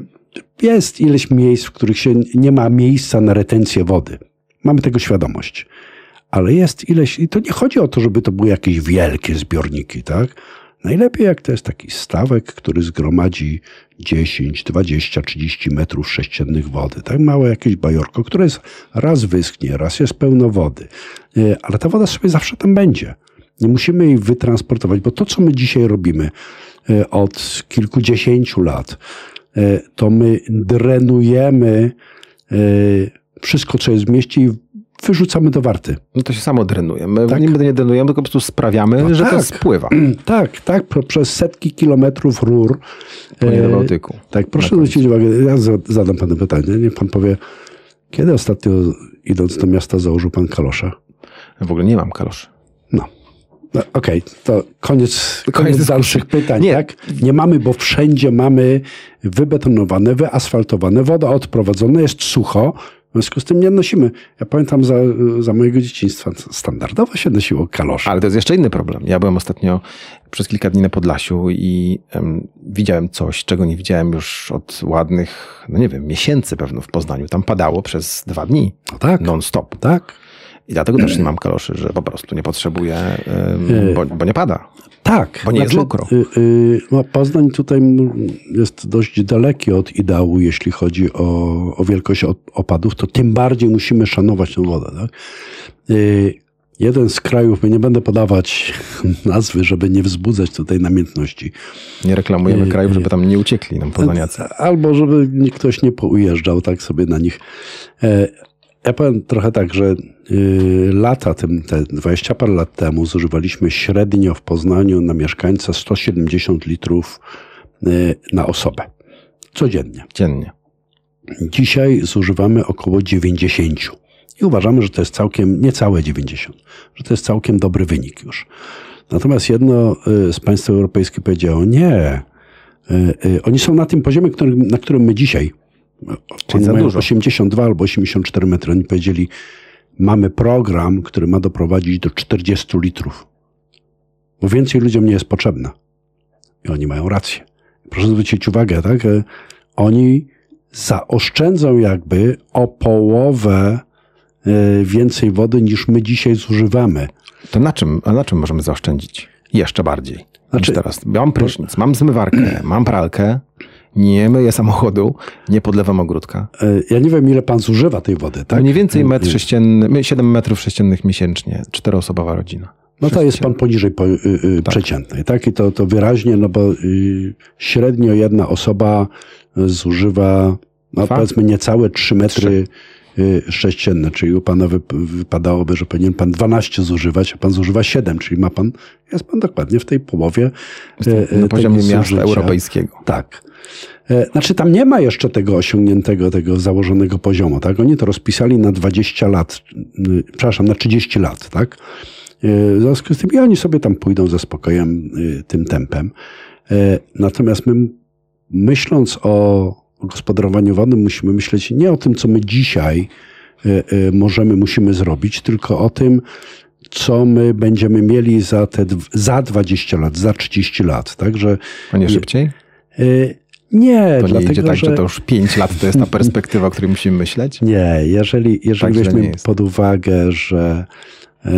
Speaker 3: jest ileś miejsc, w których się nie ma miejsca na retencję wody. Mamy tego świadomość. Ale jest ileś, i to nie chodzi o to, żeby to były jakieś wielkie zbiorniki, tak? Najlepiej jak to jest taki stawek, który zgromadzi 10, 20, 30 metrów sześciennych wody. Tak małe jakieś bajorko, które jest, raz wyschnie, raz jest pełno wody. Y, Ale ta woda sobie zawsze tam będzie. Nie musimy jej wytransportować, bo to, co my dzisiaj robimy e, od kilkudziesięciu lat, e, to my drenujemy e, wszystko, co jest w mieście i wyrzucamy do warty.
Speaker 1: No to się samo drenuje. My
Speaker 3: Tak.
Speaker 1: nie, nie drenujemy, tylko po prostu sprawiamy,
Speaker 3: No
Speaker 1: że to
Speaker 3: tak.
Speaker 1: spływa [clears throat]
Speaker 3: Tak, tak, przez setki kilometrów rur.
Speaker 1: płynie do
Speaker 3: e,
Speaker 1: Bałtyku.
Speaker 3: Tak, proszę zwrócić uwagę, ja za- zadam panu pytanie, niech pan powie, kiedy ostatnio idąc do miasta założył pan kalosze?
Speaker 1: W ogóle nie mam kaloszy.
Speaker 3: No. No, Okej, to koniec, koniec,
Speaker 1: dyskusji.
Speaker 3: dalszych pytań,
Speaker 1: Nie.
Speaker 3: tak? Nie mamy, bo wszędzie mamy wybetonowane, wyasfaltowane, woda odprowadzona, jest sucho, w związku z tym nie nosimy. Ja pamiętam za, za mojego dzieciństwa standardowo się nosiło kalosze.
Speaker 1: Ale to jest jeszcze inny problem. Ja byłem ostatnio przez kilka dni na Podlasiu i em, widziałem coś, czego nie widziałem już od ładnych, no nie wiem, miesięcy pewno w Poznaniu. Tam padało przez dwa dni
Speaker 3: No tak,
Speaker 1: non-stop.
Speaker 3: tak.
Speaker 1: I dlatego też nie mam kaloszy, że po prostu nie potrzebuję,
Speaker 3: E.
Speaker 1: bo, bo nie pada.
Speaker 3: Tak.
Speaker 1: Bo nie jest mokro.
Speaker 3: Y, y, no, Poznań tutaj m, jest dość daleki od ideału, jeśli chodzi o, o wielkość op- opadów, to tym bardziej musimy szanować tę wodę. Tak? Y, jeden z krajów, nie będę podawać [laughs] nazwy, żeby nie wzbudzać tutaj namiętności,
Speaker 1: Nie reklamujemy krajów, żeby tam nie uciekli nam poznaniacy.
Speaker 3: albo żeby ktoś nie poujeżdżał tak sobie na nich. Ja powiem trochę tak, że y, lata, tym, te 20 parę lat temu zużywaliśmy średnio w Poznaniu na mieszkańca 170 litrów y, na osobę. Codziennie.
Speaker 1: Dziennie.
Speaker 3: Dzisiaj zużywamy około 90. I uważamy, że to jest całkiem, niecałe 90, że to jest całkiem dobry wynik już. Natomiast jedno y, z państw europejskich powiedziało, nie, oni są na tym poziomie, który, na którym my dzisiaj. Oni
Speaker 1: za
Speaker 3: mają
Speaker 1: dużo.
Speaker 3: 82 albo 84 metry. Oni powiedzieli, mamy program, który ma doprowadzić do 40 litrów. Bo więcej ludziom nie jest potrzebne. I oni mają rację. Proszę zwrócić uwagę, tak? Oni zaoszczędzą jakby o połowę e, więcej wody niż my dzisiaj zużywamy.
Speaker 1: To na czym, na czym możemy zaoszczędzić? Jeszcze bardziej
Speaker 3: Znaczy-
Speaker 1: teraz. Mam prysznic, mam zmywarkę, mam pralkę, nie myję samochodu, nie podlewam ogródka.
Speaker 3: E, Ja nie wiem, ile pan zużywa tej wody, tak?
Speaker 1: Tak? Mniej więcej metr sześcienny, 7 metrów sześciennych miesięcznie, czteroosobowa rodzina.
Speaker 3: No to jest pan poniżej po, y, y, przeciętnej, tak? I to, to wyraźnie, no bo y, średnio jedna osoba y, zużywa, no
Speaker 1: Dwa?
Speaker 3: powiedzmy, niecałe 3 metry y, sześcienne, czyli u pana wyp- wypadałoby, że powinien pan 12 zużywać, a pan zużywa 7, czyli ma pan, jest pan dokładnie w tej połowie y, y,
Speaker 1: Na
Speaker 3: tego
Speaker 1: poziomie miasta
Speaker 3: zużycia.
Speaker 1: europejskiego.
Speaker 3: Tak. E, Znaczy tam nie ma jeszcze tego osiągniętego, tego założonego poziomu, tak? Oni to rozpisali na 20 lat, y, przepraszam, na 30 lat, tak? E, W związku z tym i oni sobie tam pójdą ze spokojem y, tym tempem. E, Natomiast my myśląc o gospodarowaniu wodnym musimy myśleć nie o tym, co my dzisiaj e, e, możemy, musimy zrobić, tylko o tym, co my będziemy mieli za te za 20 lat, za 30 lat. Także
Speaker 1: A nie szybciej?
Speaker 3: e, nie,
Speaker 1: To nie
Speaker 3: dlatego,
Speaker 1: idzie tak,
Speaker 3: że,
Speaker 1: że to już 5 lat to jest ta perspektywa, o której musimy myśleć?
Speaker 3: Nie, jeżeli, jeżeli
Speaker 1: Tak
Speaker 3: weźmiemy pod uwagę, że e,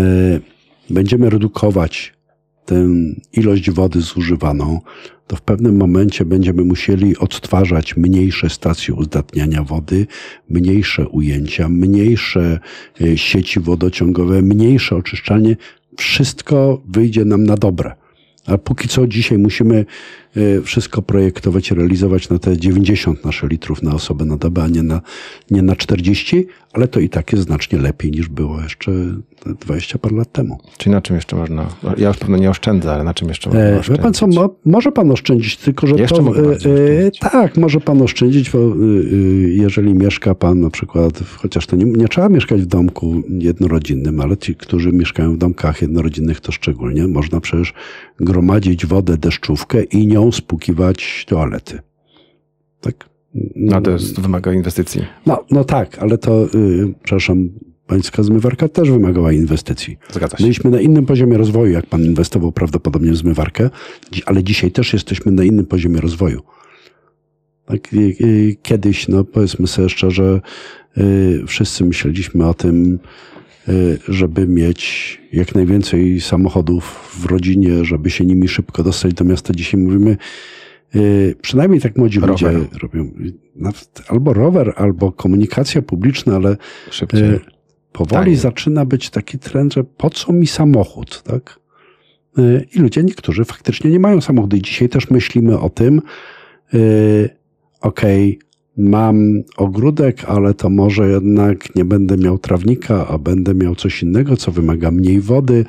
Speaker 3: będziemy redukować tę ilość wody zużywaną, to w pewnym momencie będziemy musieli odtwarzać mniejsze stacje uzdatniania wody, mniejsze ujęcia, mniejsze e, sieci wodociągowe, mniejsze oczyszczalnie. Wszystko wyjdzie nam na dobre. A póki co dzisiaj musimy wszystko projektować i realizować na te 90 nasze litrów na osobę na dobę, a nie na, nie na 40, ale to i tak jest znacznie lepiej niż było jeszcze te 20 parę lat temu.
Speaker 1: Czyli na czym jeszcze można? Ja już pewno nie oszczędzę, ale na czym jeszcze można
Speaker 3: E, wie
Speaker 1: oszczędzić?
Speaker 3: pan co, mo, może pan oszczędzić, tylko że
Speaker 1: Jeszcze
Speaker 3: to...
Speaker 1: mogę bardziej
Speaker 3: e,
Speaker 1: oszczędzić.
Speaker 3: tak, może pan oszczędzić, bo e, e, jeżeli mieszka pan na przykład, chociaż to nie, nie trzeba mieszkać w domku jednorodzinnym, ale ci, którzy mieszkają w domkach jednorodzinnych, to szczególnie, można przecież gromadzić wodę deszczówkę i nią spłukiwać toalety. Tak?
Speaker 1: No to jest, wymaga inwestycji.
Speaker 3: No, no tak, ale to, y, przepraszam, Pańska zmywarka też wymagała inwestycji.
Speaker 1: Zgadza się.
Speaker 3: Byliśmy na innym poziomie rozwoju, jak pan inwestował prawdopodobnie w zmywarkę, ale dzisiaj też jesteśmy na innym poziomie rozwoju. Tak, kiedyś, no powiedzmy sobie szczerze, y, wszyscy myśleliśmy o tym, żeby mieć jak najwięcej samochodów w rodzinie, żeby się nimi szybko dostać do miasta. Dzisiaj mówimy, y, przynajmniej tak młodzi ludzie
Speaker 1: Rower.
Speaker 3: robią, nawet albo rower, albo komunikacja publiczna, ale
Speaker 1: Szybciej.
Speaker 3: E, Powoli
Speaker 1: Taniej.
Speaker 3: zaczyna być taki trend, że po co mi samochód, tak? I ludzie, niektórzy faktycznie nie mają samochodu. I dzisiaj też myślimy o tym, okej, mam ogródek, ale to może jednak nie będę miał trawnika, a będę miał coś innego, co wymaga mniej wody.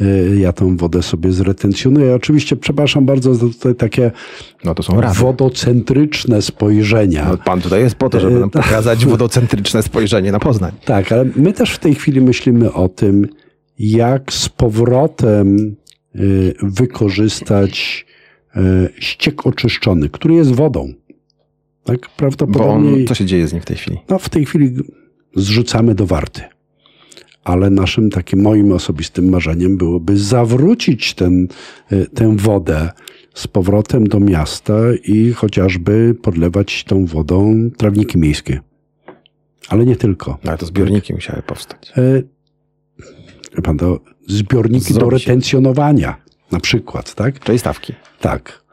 Speaker 3: E, Ja tą wodę sobie zretencjonuję. Oczywiście, przepraszam bardzo za tutaj takie
Speaker 1: No to są rady.
Speaker 3: wodocentryczne spojrzenia.
Speaker 1: No, pan tutaj jest po to, żeby nam pokazać [laughs] wodocentryczne spojrzenie na Poznań.
Speaker 3: Tak, ale my też w tej chwili myślimy o tym, jak z powrotem y, wykorzystać ściek oczyszczony, który jest wodą. Tak,
Speaker 1: Bo on,
Speaker 3: prawdopodobnie
Speaker 1: co się dzieje z nim w tej chwili?
Speaker 3: no, w tej chwili zrzucamy do warty. Ale naszym takim moim osobistym marzeniem byłoby zawrócić ten, y, tę wodę z powrotem do miasta i chociażby podlewać tą wodą trawniki miejskie. Ale nie tylko.
Speaker 1: No, ale to zbiorniki musiały powstać.
Speaker 3: E, pan, to zbiorniki do
Speaker 1: Zrobi się.
Speaker 3: retencjonowania na przykład, tak?
Speaker 1: Czyli stawki.
Speaker 3: Tak.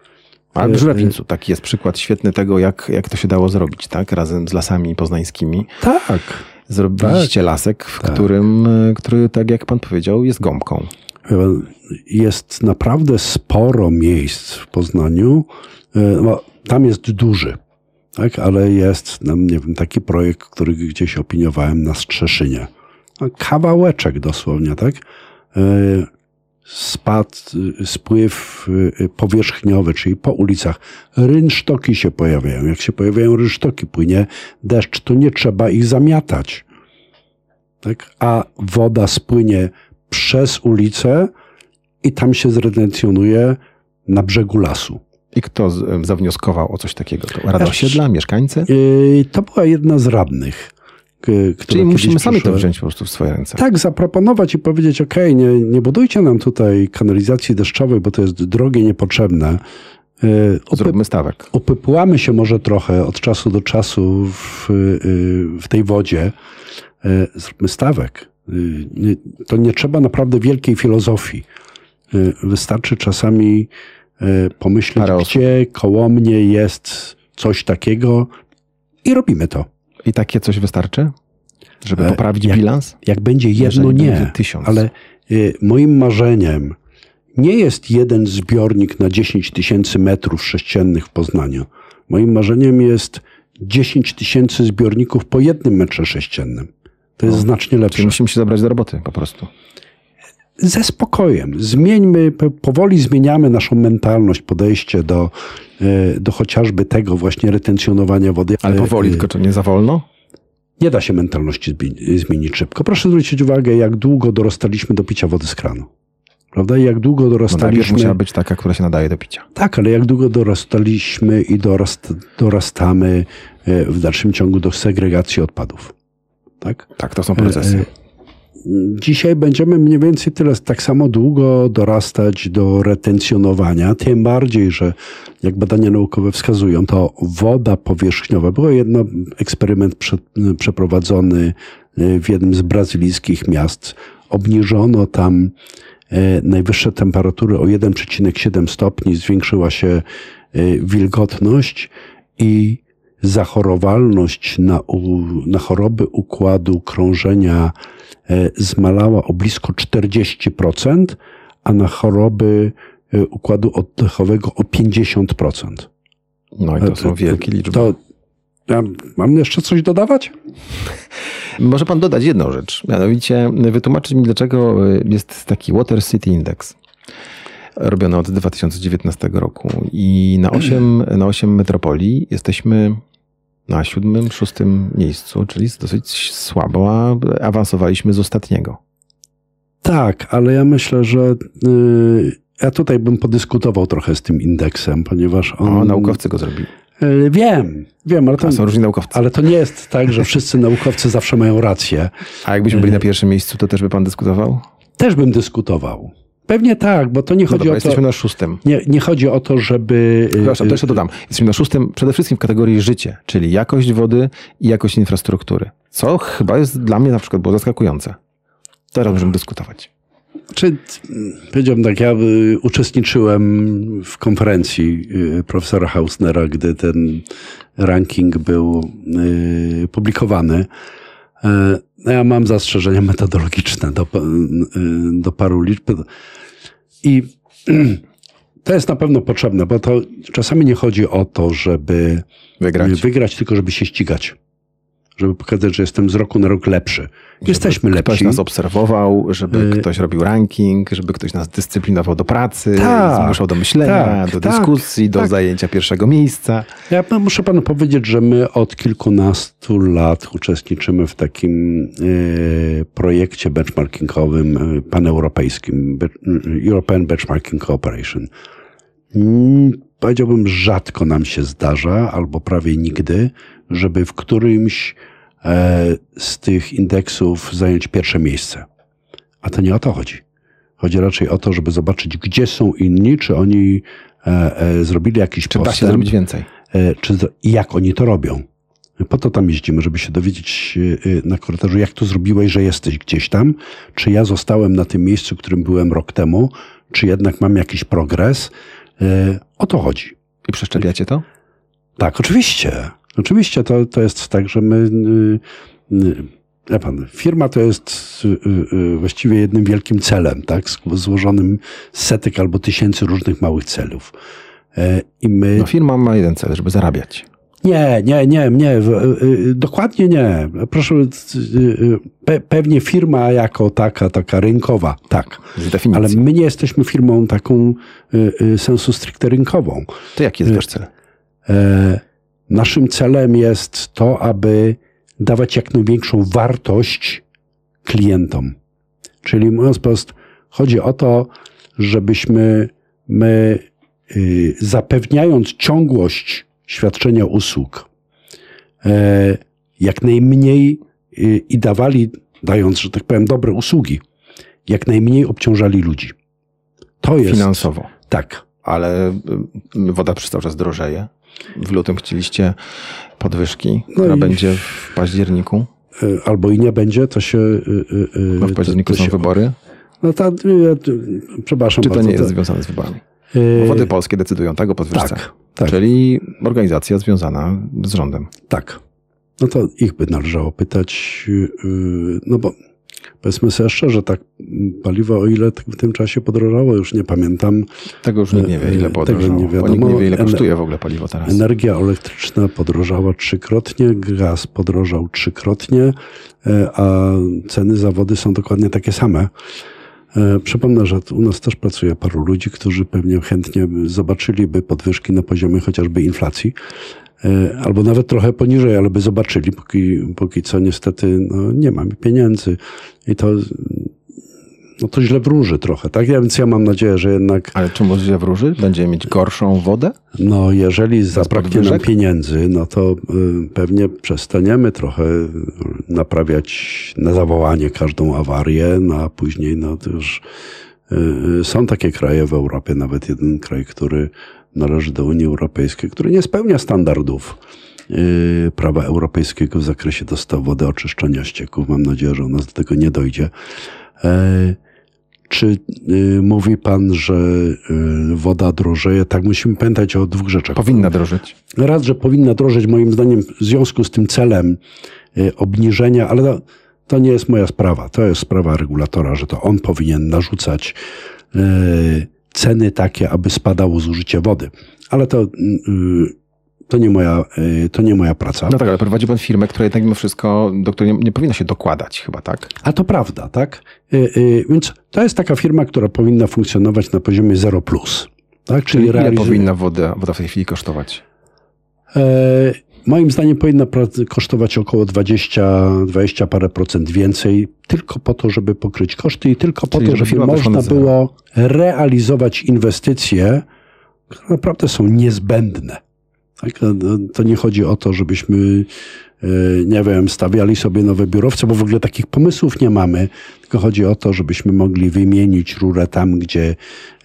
Speaker 1: Ale w Żurawińcu taki jest przykład świetny tego, jak, jak to się dało zrobić, tak? Razem z lasami poznańskimi.
Speaker 3: Tak.
Speaker 1: Zrobiliście lasek, w
Speaker 3: Tak.
Speaker 1: którym, e, który, tak jak pan powiedział, jest gąbką.
Speaker 3: Jest naprawdę sporo miejsc w Poznaniu. E, No, tam jest duży, tak? ale jest no, nie wiem, taki projekt, który gdzieś opiniowałem na Strzeszynie. No, Kawałeczek dosłownie, tak? Spad, y, spływ y, powierzchniowy, czyli po ulicach. Rynsztoki się pojawiają. Jak się pojawiają rynsztoki, płynie deszcz, to nie trzeba ich zamiatać. Tak? A woda spłynie przez ulicę i tam się zretencjonuje na brzegu lasu.
Speaker 1: I kto zawnioskował o coś takiego? To Rada Osiedla, mieszkańcy?
Speaker 3: Yy, To była jedna z radnych. Która
Speaker 1: Czyli musimy sami to wziąć po prostu w swoje ręce.
Speaker 3: Tak, zaproponować i powiedzieć, ok, nie, nie budujcie nam tutaj kanalizacji deszczowej, bo to jest drogie, niepotrzebne. Opy-
Speaker 1: Zróbmy stawek.
Speaker 3: opypłamy się może trochę od czasu do czasu w, yy, w tej wodzie. Zróbmy stawek. To nie trzeba naprawdę wielkiej filozofii. Wystarczy czasami pomyśleć,
Speaker 1: Parę osób.
Speaker 3: gdzie koło mnie jest coś takiego i robimy to.
Speaker 1: I takie coś wystarczy? Żeby
Speaker 3: E,
Speaker 1: poprawić
Speaker 3: jak-
Speaker 1: bilans?
Speaker 3: Jak będzie jedno,
Speaker 1: Jeżeli
Speaker 3: nie.
Speaker 1: będzie tysiąc.
Speaker 3: Ale y, moim marzeniem nie jest jeden zbiornik na 10 tysięcy metrów sześciennych w Poznaniu. Moim marzeniem jest 10 tysięcy zbiorników po jednym metrze sześciennym. To jest znacznie lepsze.
Speaker 1: Czyli musimy się zabrać do roboty po prostu.
Speaker 3: Ze spokojem. Zmieńmy, powoli zmieniamy naszą mentalność, podejście do, y, do chociażby tego właśnie retencjonowania wody.
Speaker 1: Ale
Speaker 3: Y,
Speaker 1: powoli,
Speaker 3: y,
Speaker 1: tylko czy nie za wolno?
Speaker 3: Nie da się mentalności zmienić szybko. Proszę zwrócić uwagę, jak długo dorastaliśmy do picia wody z kranu. Prawda? I Jak długo
Speaker 1: No najpierw
Speaker 3: dorastaliśmy.
Speaker 1: musiała być taka, która się nadaje do picia.
Speaker 3: Tak, ale jak długo dorastaliśmy i dorast, dorastamy e, w dalszym ciągu do segregacji odpadów. Tak?
Speaker 1: Tak, to są procesy.
Speaker 3: Dzisiaj będziemy mniej więcej tyle, tak samo długo dorastać do retencjonowania, tym bardziej, że jak badania naukowe wskazują, to woda powierzchniowa. Był jedno eksperyment prze, przeprowadzony e, w jednym z brazylijskich miast. Obniżono tam e, najwyższe temperatury o 1,7 stopni, zwiększyła się e, wilgotność i zachorowalność na, na choroby układu krążenia e, zmalała o blisko 40%, a na choroby e, układu oddechowego o 50%.
Speaker 1: No i to są wielkie liczby.
Speaker 3: To ja mam jeszcze coś dodawać? [laughs]
Speaker 1: Może pan dodać jedną rzecz, mianowicie wytłumaczyć mi, dlaczego jest taki Water City Index robiony od 2019 roku i na 8, na 8 metropolii jesteśmy na siódmym, szóstym miejscu, czyli jest dosyć słabo, a awansowaliśmy z ostatniego.
Speaker 3: Tak, ale ja myślę, że y, ja tutaj bym podyskutował trochę z tym indeksem, ponieważ on...
Speaker 1: O, naukowcy go zrobili.
Speaker 3: E, Wiem, wiem, ale to,
Speaker 1: A są różni naukowcy.
Speaker 3: ale to nie jest tak, że wszyscy naukowcy zawsze mają rację.
Speaker 1: A jakbyśmy byli na pierwszym miejscu, to też by pan dyskutował?
Speaker 3: Też bym dyskutował. Pewnie tak, bo to nie
Speaker 1: No
Speaker 3: chodzi
Speaker 1: dobra,
Speaker 3: o to.
Speaker 1: jesteśmy na szóstym.
Speaker 3: Nie, nie chodzi o to, żeby. y,
Speaker 1: Przepraszam, to jeszcze dodam. Jesteśmy na szóstym przede wszystkim w kategorii życie, czyli jakość wody i jakość infrastruktury. Co chyba jest dla mnie na przykład było zaskakujące. Teraz możemy dyskutować.
Speaker 3: Czy powiedziałbym tak, ja y, uczestniczyłem w konferencji y, profesora Hausnera, gdy ten ranking był publikowany. E, no ja mam zastrzeżenia metodologiczne do, y, do paru liczb. I [clears throat] to jest na pewno potrzebne, bo to czasami nie chodzi o to, żeby
Speaker 1: Wygrać.
Speaker 3: wygrać tylko żeby się ścigać. Żeby pokazać, że jestem z roku na rok lepszy. Jesteśmy
Speaker 1: Ktoś
Speaker 3: lepsi.
Speaker 1: nas obserwował, żeby
Speaker 3: Y-
Speaker 1: ktoś robił ranking, żeby ktoś nas dyscyplinował do pracy,
Speaker 3: Tak,
Speaker 1: zmuszał do myślenia,
Speaker 3: tak,
Speaker 1: do
Speaker 3: tak,
Speaker 1: dyskusji, do
Speaker 3: tak.
Speaker 1: zajęcia pierwszego miejsca.
Speaker 3: Ja muszę panu powiedzieć, że my od kilkunastu lat uczestniczymy w takim e, projekcie benchmarkingowym e, paneuropejskim, Be- European Benchmarking Cooperation. Mm, Powiedziałbym, rzadko nam się zdarza, albo prawie nigdy, żeby w którymś e, z tych indeksów zająć pierwsze miejsce. A to nie o to chodzi. Chodzi raczej o to, żeby zobaczyć, gdzie są inni, czy oni e, e, zrobili jakiś
Speaker 1: Czy da się
Speaker 3: postęp,
Speaker 1: zrobić więcej?
Speaker 3: czy i jak oni to robią. Po to tam jeździmy, żeby się dowiedzieć na korytarzu, jak to zrobiłeś, że jesteś gdzieś tam, czy ja zostałem na tym miejscu, którym byłem rok temu, czy jednak mam jakiś progres. O to chodzi.
Speaker 1: I przeszczepiacie to?
Speaker 3: Tak, oczywiście. Oczywiście to, to jest tak, że my. y, y, Wie pan, firma to jest y, y, y, właściwie jednym wielkim celem, tak? Złożonym z setek albo tysięcy różnych małych celów. E, I my.
Speaker 1: No firma ma jeden cel, żeby zarabiać.
Speaker 3: Nie, nie, nie, nie, y, y, dokładnie nie. Proszę, y, y, pe, pewnie firma jako taka, taka rynkowa, tak. Ale my nie jesteśmy firmą taką y, y, sensu stricte rynkową.
Speaker 1: To jaki jest wasz cel?
Speaker 3: E, Naszym celem jest to, aby dawać jak największą wartość klientom. Czyli mówiąc wprost, chodzi o to, żebyśmy my, y, zapewniając ciągłość świadczenia usług, e, jak najmniej y, i dawali, dając, że tak powiem, dobre usługi, jak najmniej obciążali ludzi. To jest.
Speaker 1: Finansowo.
Speaker 3: Tak.
Speaker 1: Ale y, woda przez cały czas drożeje. W lutym chcieliście podwyżki,
Speaker 3: No
Speaker 1: która będzie w październiku.
Speaker 3: Y, albo i nie będzie, to się.
Speaker 1: Bo w październiku
Speaker 3: to, to
Speaker 1: są
Speaker 3: się,
Speaker 1: wybory.
Speaker 3: No ta, przepraszam
Speaker 1: Czy to
Speaker 3: bardzo.
Speaker 1: nie jest związane z wyborami? Bo Wody Polskie decydują tak o podwyżce.
Speaker 3: tak, tak,
Speaker 1: Czyli organizacja związana z rządem.
Speaker 3: tak. No to ich by należało pytać, no bo powiedzmy sobie szczerze, tak paliwo, o ile w tym czasie podrożało, już nie pamiętam.
Speaker 1: Tego już nikt nie wie, ile
Speaker 3: Tego
Speaker 1: podrożało.
Speaker 3: nie
Speaker 1: Bo nikt
Speaker 3: wiadomo.
Speaker 1: nie wie, ile kosztuje w ogóle paliwo teraz.
Speaker 3: Energia elektryczna podrożała trzykrotnie, gaz podrożał trzykrotnie, e, a ceny za wody są dokładnie takie same. E, Przypomnę, że u nas też pracuje paru ludzi, którzy pewnie chętnie zobaczyliby podwyżki na poziomie chociażby inflacji, e, albo nawet trochę poniżej, ale by zobaczyli, póki, póki co niestety no, nie mamy pieniędzy i to, no, to źle wróży trochę, tak? Ja, więc ja mam nadzieję, że jednak
Speaker 1: Ale czemu źle wróży? Będziemy mieć gorszą wodę?
Speaker 3: no, jeżeli zabraknie nam pieniędzy, no to y, pewnie przestaniemy trochę naprawiać na zawołanie każdą awarię, no a później, no to już y, są takie kraje w Europie, nawet jeden kraj, który należy do Unii Europejskiej, który nie spełnia standardów y, prawa europejskiego w zakresie dostaw wody oczyszczenia ścieków. Mam nadzieję, że u nas do tego nie dojdzie. E, czy y, mówi pan, że y, woda drożeje? Tak, musimy pamiętać o dwóch rzeczach.
Speaker 1: Powinna drożyć.
Speaker 3: Raz, że powinna drożeć, moim zdaniem, w związku z tym celem obniżenia, ale to, to nie jest moja sprawa. To jest sprawa regulatora, że to on powinien narzucać ceny takie, aby spadało zużycie wody. Ale to, y, to, nie, moja, y, to nie moja praca.
Speaker 1: No tak, ale prowadzi pan firmę, która jednak mimo wszystko, do której nie, nie powinna się dokładać chyba, tak?
Speaker 3: A to prawda, tak? Y, Więc to jest taka firma, która powinna funkcjonować na poziomie 0. Tak?
Speaker 1: Czyli ile
Speaker 3: realizuje-
Speaker 1: powinna woda, woda w tej chwili kosztować?
Speaker 3: E, moim zdaniem powinna kosztować około 20, 20 parę procent więcej, tylko po to, żeby pokryć koszty i tylko po
Speaker 1: Czyli
Speaker 3: to,
Speaker 1: żeby
Speaker 3: żeby można było realizować inwestycje, które naprawdę są niezbędne. Tak? To, to nie chodzi o to, żebyśmy, e, nie wiem, stawiali sobie nowe biurowce, bo w ogóle takich pomysłów nie mamy, tylko chodzi o to, żebyśmy mogli wymienić rurę tam, gdzie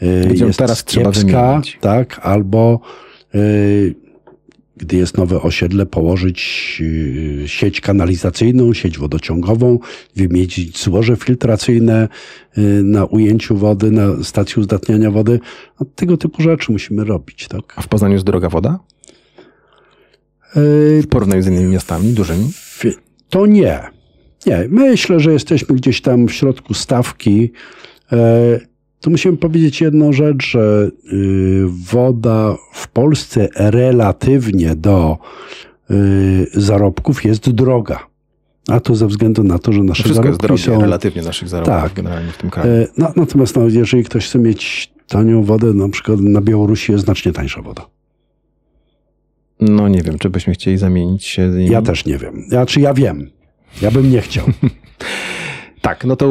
Speaker 3: e,
Speaker 1: Gdzie
Speaker 3: jest
Speaker 1: teraz
Speaker 3: kiepska, tak, albo e, gdy jest nowe osiedle, położyć y, sieć kanalizacyjną, sieć wodociągową, wymienić złoże filtracyjne y, na ujęciu wody, na stacji uzdatniania wody. No, tego typu rzeczy musimy robić. Tak?
Speaker 1: A w Poznaniu jest droga woda?
Speaker 3: Y,
Speaker 1: W porównaniu z innymi miastami dużymi?
Speaker 3: To nie. Nie. Myślę, że jesteśmy gdzieś tam w środku stawki. Tu musimy powiedzieć jedną rzecz, że y, woda w Polsce relatywnie do y, zarobków jest droga. A to ze względu na to, że nasze
Speaker 1: Wszystko jest
Speaker 3: zarobki
Speaker 1: drogie
Speaker 3: są...
Speaker 1: relatywnie naszych zarobków
Speaker 3: Tak.
Speaker 1: generalnie w tym kraju.
Speaker 3: No, natomiast no, jeżeli ktoś chce mieć tanią wodę, na przykład na Białorusi jest znacznie tańsza woda.
Speaker 1: No nie wiem, czy byśmy chcieli zamienić się z.
Speaker 3: Ja też nie wiem. Ja, czy ja wiem. Ja bym nie chciał. [laughs]
Speaker 1: Tak, no to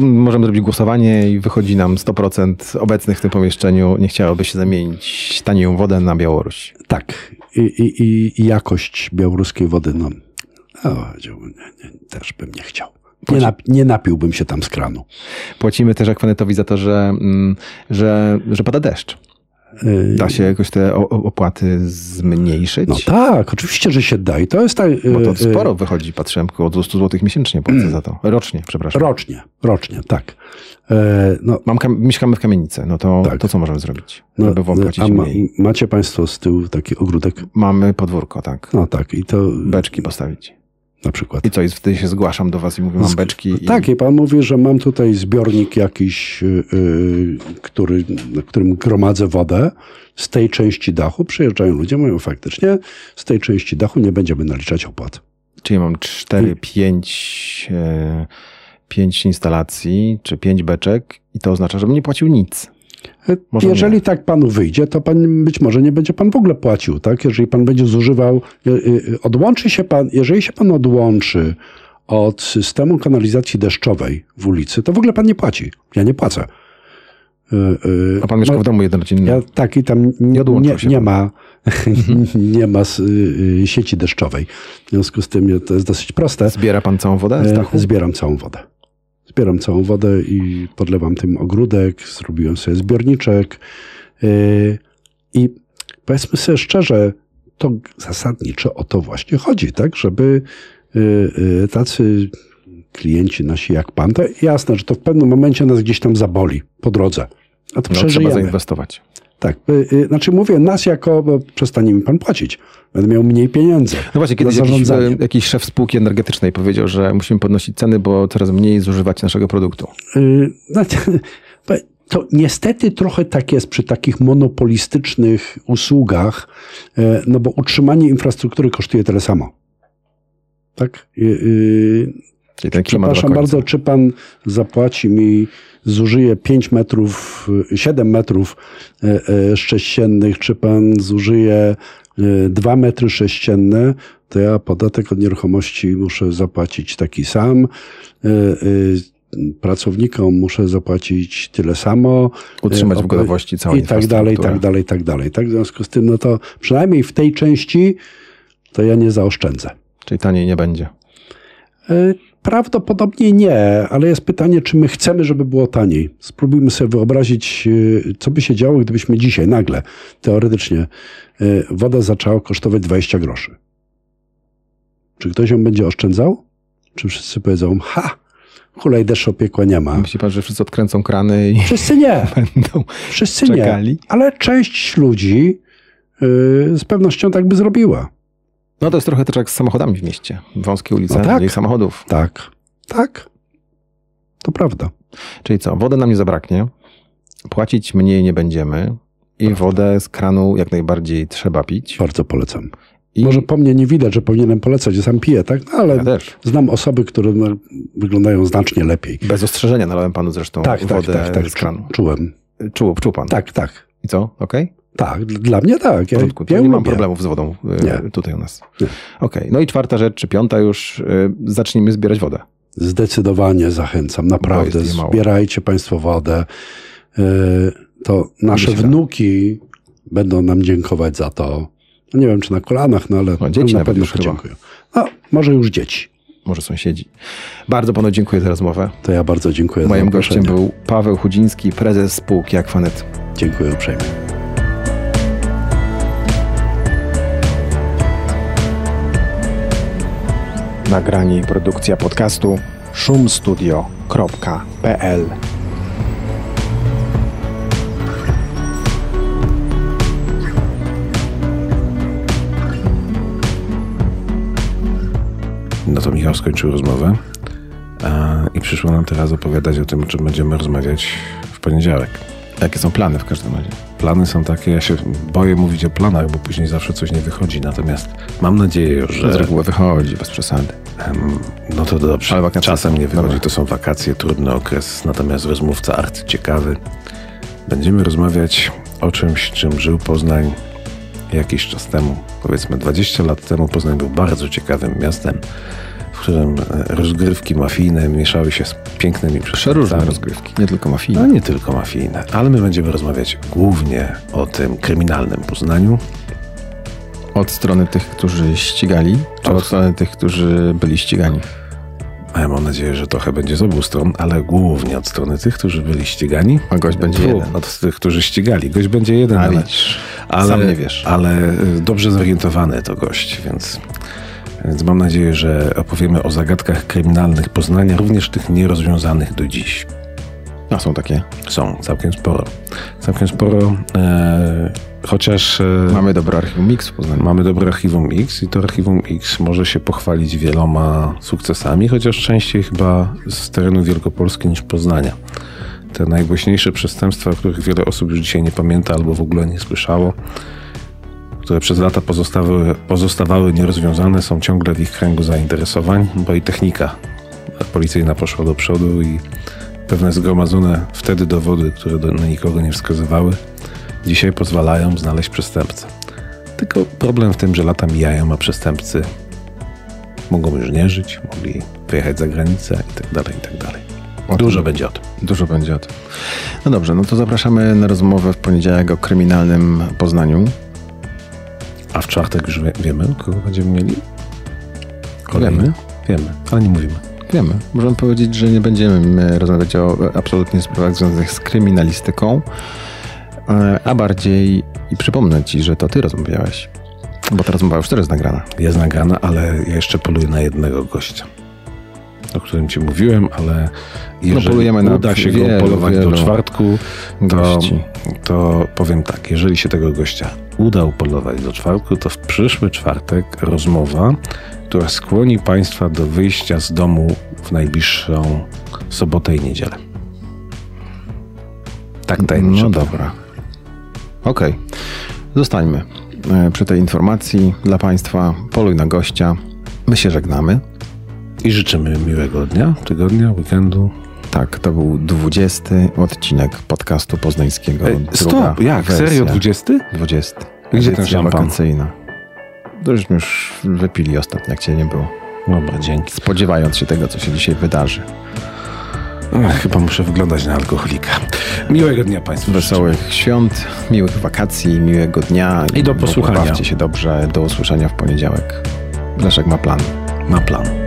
Speaker 1: możemy zrobić głosowanie i wychodzi nam 100% obecnych w tym pomieszczeniu nie chciałoby się zamienić tanią wodę na Białoruś.
Speaker 3: Tak. I, i, i- jakość białoruskiej wody, no, o, nie, też bym nie chciał. Nie, nap, nie napiłbym się tam z kranu.
Speaker 1: Płacimy też akwanetowi za to, że, mm, że, że pada deszcz.
Speaker 3: Yy,
Speaker 1: Da się jakoś te opłaty zmniejszyć?
Speaker 3: No tak, oczywiście, że się da. I to jest tak.
Speaker 1: Bo to
Speaker 3: yy,
Speaker 1: sporo wychodzi, patrzyłem, około 200 zł miesięcznie płacę za to. Rocznie, przepraszam.
Speaker 3: Rocznie, rocznie, tak. E, no,
Speaker 1: Mam kam- mieszkamy w kamienicy, no to,
Speaker 3: Tak.
Speaker 1: to co możemy zrobić,
Speaker 3: no,
Speaker 1: żeby wam płacić
Speaker 3: a ma,
Speaker 1: mniej?
Speaker 3: macie Państwo z tyłu taki ogródek?
Speaker 1: Mamy podwórko, tak.
Speaker 3: No tak, i to
Speaker 1: Beczki postawić.
Speaker 3: Na przykład.
Speaker 1: I co, i wtedy się zgłaszam do was i mówię, mam beczki.
Speaker 3: Tak, i pan mówi, że mam tutaj zbiornik jakiś, yy, który, na którym gromadzę wodę. Z tej części dachu przyjeżdżają ludzie, mówią faktycznie, z tej części dachu nie będziemy naliczać opłat.
Speaker 1: Czyli mam 4, 5, e, 5 instalacji, czy 5 beczek i to oznacza, żebym nie płacił nic. Może
Speaker 3: Jeżeli
Speaker 1: nie.
Speaker 3: tak panu wyjdzie, to pan być może nie będzie pan w ogóle płacił, tak? Jeżeli pan będzie zużywał, y, y, odłączy się pan, jeżeli się pan odłączy od systemu kanalizacji deszczowej w ulicy, to w ogóle pan nie płaci. Ja nie płacę. Y,
Speaker 1: A pan mieszka
Speaker 3: no,
Speaker 1: w domu jednorodzinnym.
Speaker 3: Ja, tak, i tam nie, nie,
Speaker 1: się
Speaker 3: nie ma, [laughs] nie ma sieci deszczowej. W związku z tym to jest dosyć proste.
Speaker 1: Zbiera pan całą wodę z
Speaker 3: E,
Speaker 1: dachu?
Speaker 3: Zbieram całą wodę. Zbieram całą wodę i podlewam tym ogródek, zrobiłem sobie zbiorniczek. e, I powiedzmy sobie szczerze, to zasadniczo o to właśnie chodzi, tak? Żeby e, e, tacy klienci nasi jak pan, to jasne, że to w pewnym momencie nas gdzieś tam zaboli po drodze. A to
Speaker 1: No, trzeba zainwestować.
Speaker 3: Tak, y, y, znaczy mówię nas jako, bo przestanie mi pan płacić. Będę miał mniej pieniędzy.
Speaker 1: No właśnie, kiedyś jakiś, e, jakiś szef spółki energetycznej powiedział, że musimy podnosić ceny, bo coraz mniej zużywać naszego produktu.
Speaker 3: Y, znaczy, [laughs] To niestety trochę tak jest przy takich monopolistycznych usługach, e, no bo utrzymanie infrastruktury kosztuje tyle samo. Tak? Y, y,
Speaker 1: Czyli ten
Speaker 3: Przepraszam bardzo, czy pan zapłaci mi, zużyje 5 metrów, y, 7 metrów e, e, sześciennych, czy pan zużyje 2 metry sześcienne, to ja podatek od nieruchomości muszę zapłacić taki sam. Pracownikom muszę zapłacić tyle samo.
Speaker 1: Utrzymać w gotowości całą
Speaker 3: I tak dalej, i tak dalej, i tak dalej. Tak, w związku z tym, no to przynajmniej w tej części to ja nie zaoszczędzę.
Speaker 1: Czyli taniej nie będzie.
Speaker 3: Prawdopodobnie nie, ale jest pytanie, czy my chcemy, żeby było taniej. Spróbujmy sobie wyobrazić, e, co by się działo, gdybyśmy dzisiaj nagle, teoretycznie, e, woda zaczęła kosztować 20 groszy. Czy ktoś ją będzie oszczędzał? Czy wszyscy powiedzą, ha, hulaj deszcz opiekła nie ma?
Speaker 1: Myśli pan, że wszyscy odkręcą krany i
Speaker 3: Wszyscy nie, [laughs]
Speaker 1: będą
Speaker 3: wszyscy
Speaker 1: czekali?
Speaker 3: nie. Ale część ludzi e, z pewnością tak by zrobiła.
Speaker 1: No to jest trochę też jak z samochodami w mieście. Wąskie ulice,
Speaker 3: No tak.
Speaker 1: mniej samochodów.
Speaker 3: Tak, tak. To prawda.
Speaker 1: Czyli co, wody nam nie zabraknie, płacić mniej nie będziemy i wodę z kranu jak najbardziej trzeba pić.
Speaker 3: Bardzo polecam.
Speaker 1: I
Speaker 3: Może po mnie nie widać, że powinienem polecać, że sam piję, tak? No, ale
Speaker 1: ja
Speaker 3: znam osoby, które no, wyglądają znacznie lepiej.
Speaker 1: Bez ostrzeżenia nalałem panu zresztą
Speaker 3: Tak, tak,
Speaker 1: wodę
Speaker 3: tak, tak.
Speaker 1: z kranu.
Speaker 3: Czułem.
Speaker 1: Czuł, czuł pan.
Speaker 3: Tak, tak.
Speaker 1: I co? Okej?
Speaker 3: Tak, dla mnie tak. Ja,
Speaker 1: porządku.
Speaker 3: ja
Speaker 1: nie mam problemów z wodą
Speaker 3: Nie.
Speaker 1: tutaj u nas. Okej. No i czwarta rzecz, czy piąta już, y, zacznijmy zbierać wodę.
Speaker 3: Zdecydowanie zachęcam, naprawdę. Zbierajcie Państwo wodę. Yy, To nasze wnuki będą nam dziękować za to. No nie wiem, czy na kolanach, no ale
Speaker 1: No, dzieci
Speaker 3: na pewno
Speaker 1: już
Speaker 3: dziękują. No, może już dzieci.
Speaker 1: Może sąsiedzi. Bardzo panu dziękuję za rozmowę.
Speaker 3: To ja bardzo dziękuję
Speaker 1: Moim gościem był Paweł Chudziński, prezes spółki Akwanet.
Speaker 3: Dziękuję uprzejmie.
Speaker 1: Nagranie i produkcja podcastu szumstudio.pl
Speaker 2: No to Michał skończył rozmowę i przyszło nam teraz opowiadać o tym, o czym będziemy rozmawiać w poniedziałek.
Speaker 1: Jakie są plany w każdym razie?
Speaker 2: Plany są takie, ja się boję mówić o planach, bo później zawsze coś nie wychodzi. Natomiast mam nadzieję,
Speaker 1: Z
Speaker 2: że.
Speaker 1: reguły wychodzi, bez przesady.
Speaker 2: No to dobrze.
Speaker 1: Ale wakacje
Speaker 2: Czasem nie wychodzi,
Speaker 1: Dobra.
Speaker 2: to są wakacje, trudny okres, natomiast rozmówca art ciekawy. Będziemy rozmawiać o czymś, czym żył Poznań jakiś czas temu. Powiedzmy 20 lat temu Poznań był bardzo ciekawym miastem, którym e, rozgrywki mafijne mieszały się z pięknymi
Speaker 1: Przeróżne rozgrywki, nie tylko
Speaker 2: No
Speaker 1: mafijne.
Speaker 2: nie tylko mafijne, ale my będziemy rozmawiać głównie o tym kryminalnym Poznaniu.
Speaker 1: Od strony tych, którzy ścigali, czy
Speaker 2: Od-
Speaker 1: od strony tych, którzy byli ścigani?
Speaker 2: Ja mam nadzieję, że trochę będzie z obu stron, ale głównie od strony tych, którzy byli ścigani.
Speaker 1: A gość będzie
Speaker 2: Fu,
Speaker 1: jeden.
Speaker 2: Od tych, którzy ścigali. Gość będzie jeden,
Speaker 1: A
Speaker 2: ale, ale,
Speaker 1: sam nie wiesz.
Speaker 2: ale y, dobrze zorientowany to gość, więc, więc mam nadzieję, że opowiemy o zagadkach kryminalnych Poznania, również tych nierozwiązanych do dziś.
Speaker 1: A są takie.
Speaker 2: Są całkiem sporo. Całkiem sporo, e, chociaż... E,
Speaker 1: Mamy dobre archiwum Poznaniu.
Speaker 2: Mamy dobre archiwum X i to archiwum X może się pochwalić wieloma sukcesami, chociaż częściej chyba z terenu Wielkopolski niż Poznania. Te najgłośniejsze przestępstwa, o których wiele osób już dzisiaj nie pamięta albo w ogóle nie słyszało, które przez lata pozostawały, pozostawały nierozwiązane, są ciągle w ich kręgu zainteresowań, bo i technika policyjna poszła do przodu i pewne zgromadzone wtedy dowody, które do, na nikogo nie wskazywały, dzisiaj pozwalają znaleźć przestępcę. Tylko problem w tym, że lata mijają, a przestępcy mogą już nie żyć, mogli wyjechać za granicę i tak dalej, i tak.
Speaker 1: O
Speaker 2: Dużo
Speaker 1: tym-
Speaker 2: będzie o tym.
Speaker 1: Dużo będzie o tym. No dobrze, no to zapraszamy na rozmowę w poniedziałek o kryminalnym Poznaniu.
Speaker 2: A w czwartek już wie, wiemy, kogo będziemy mieli?
Speaker 1: Wiemy.
Speaker 2: Wiemy, ale nie mówimy.
Speaker 1: Wiemy. Możemy powiedzieć, że nie będziemy e, rozmawiać o absolutnie sprawach związanych z kryminalistyką, e, a bardziej i przypomnę ci, że to ty rozmawiałeś. Bo ta rozmowa już jest nagrana.
Speaker 2: Jest nagrana, ale ja jeszcze poluję na jednego gościa, o którym ci mówiłem, ale jeżeli
Speaker 1: polujemy na
Speaker 2: uda się
Speaker 1: wielu,
Speaker 2: go polować
Speaker 1: wielu
Speaker 2: do czwartku, to, to powiem tak, jeżeli się tego gościa uda upolować do czwartku, to w przyszły czwartek rozmowa, która skłoni Państwa do wyjścia z domu w najbliższą sobotę i niedzielę. Tak tajemniczo.
Speaker 1: No dobra. Okej. Zostańmy e, przy tej informacji dla Państwa. Poluj na gościa. My się żegnamy.
Speaker 2: I życzymy miłego dnia, tygodnia, weekendu.
Speaker 1: Tak, to był 20 odcinek podcastu poznańskiego. Druga
Speaker 2: stop, jak?
Speaker 1: wersja.
Speaker 2: Serio 20?
Speaker 1: 20.
Speaker 2: Gdzie ten szampan?
Speaker 1: wakacyjna. To już już wypili ostatnio, jak cię nie było.
Speaker 2: Dobra, dzięki.
Speaker 1: Spodziewając się tego, co się dzisiaj wydarzy.
Speaker 2: Ech, chyba muszę wyglądać na alkoholika. Miłego dnia Państwu.
Speaker 1: Wesołych świąt, miłych wakacji, miłego dnia.
Speaker 2: I do posłuchania.
Speaker 1: Bawcie się dobrze. Do usłyszenia w poniedziałek. Leszek ma plan.
Speaker 2: Ma plan.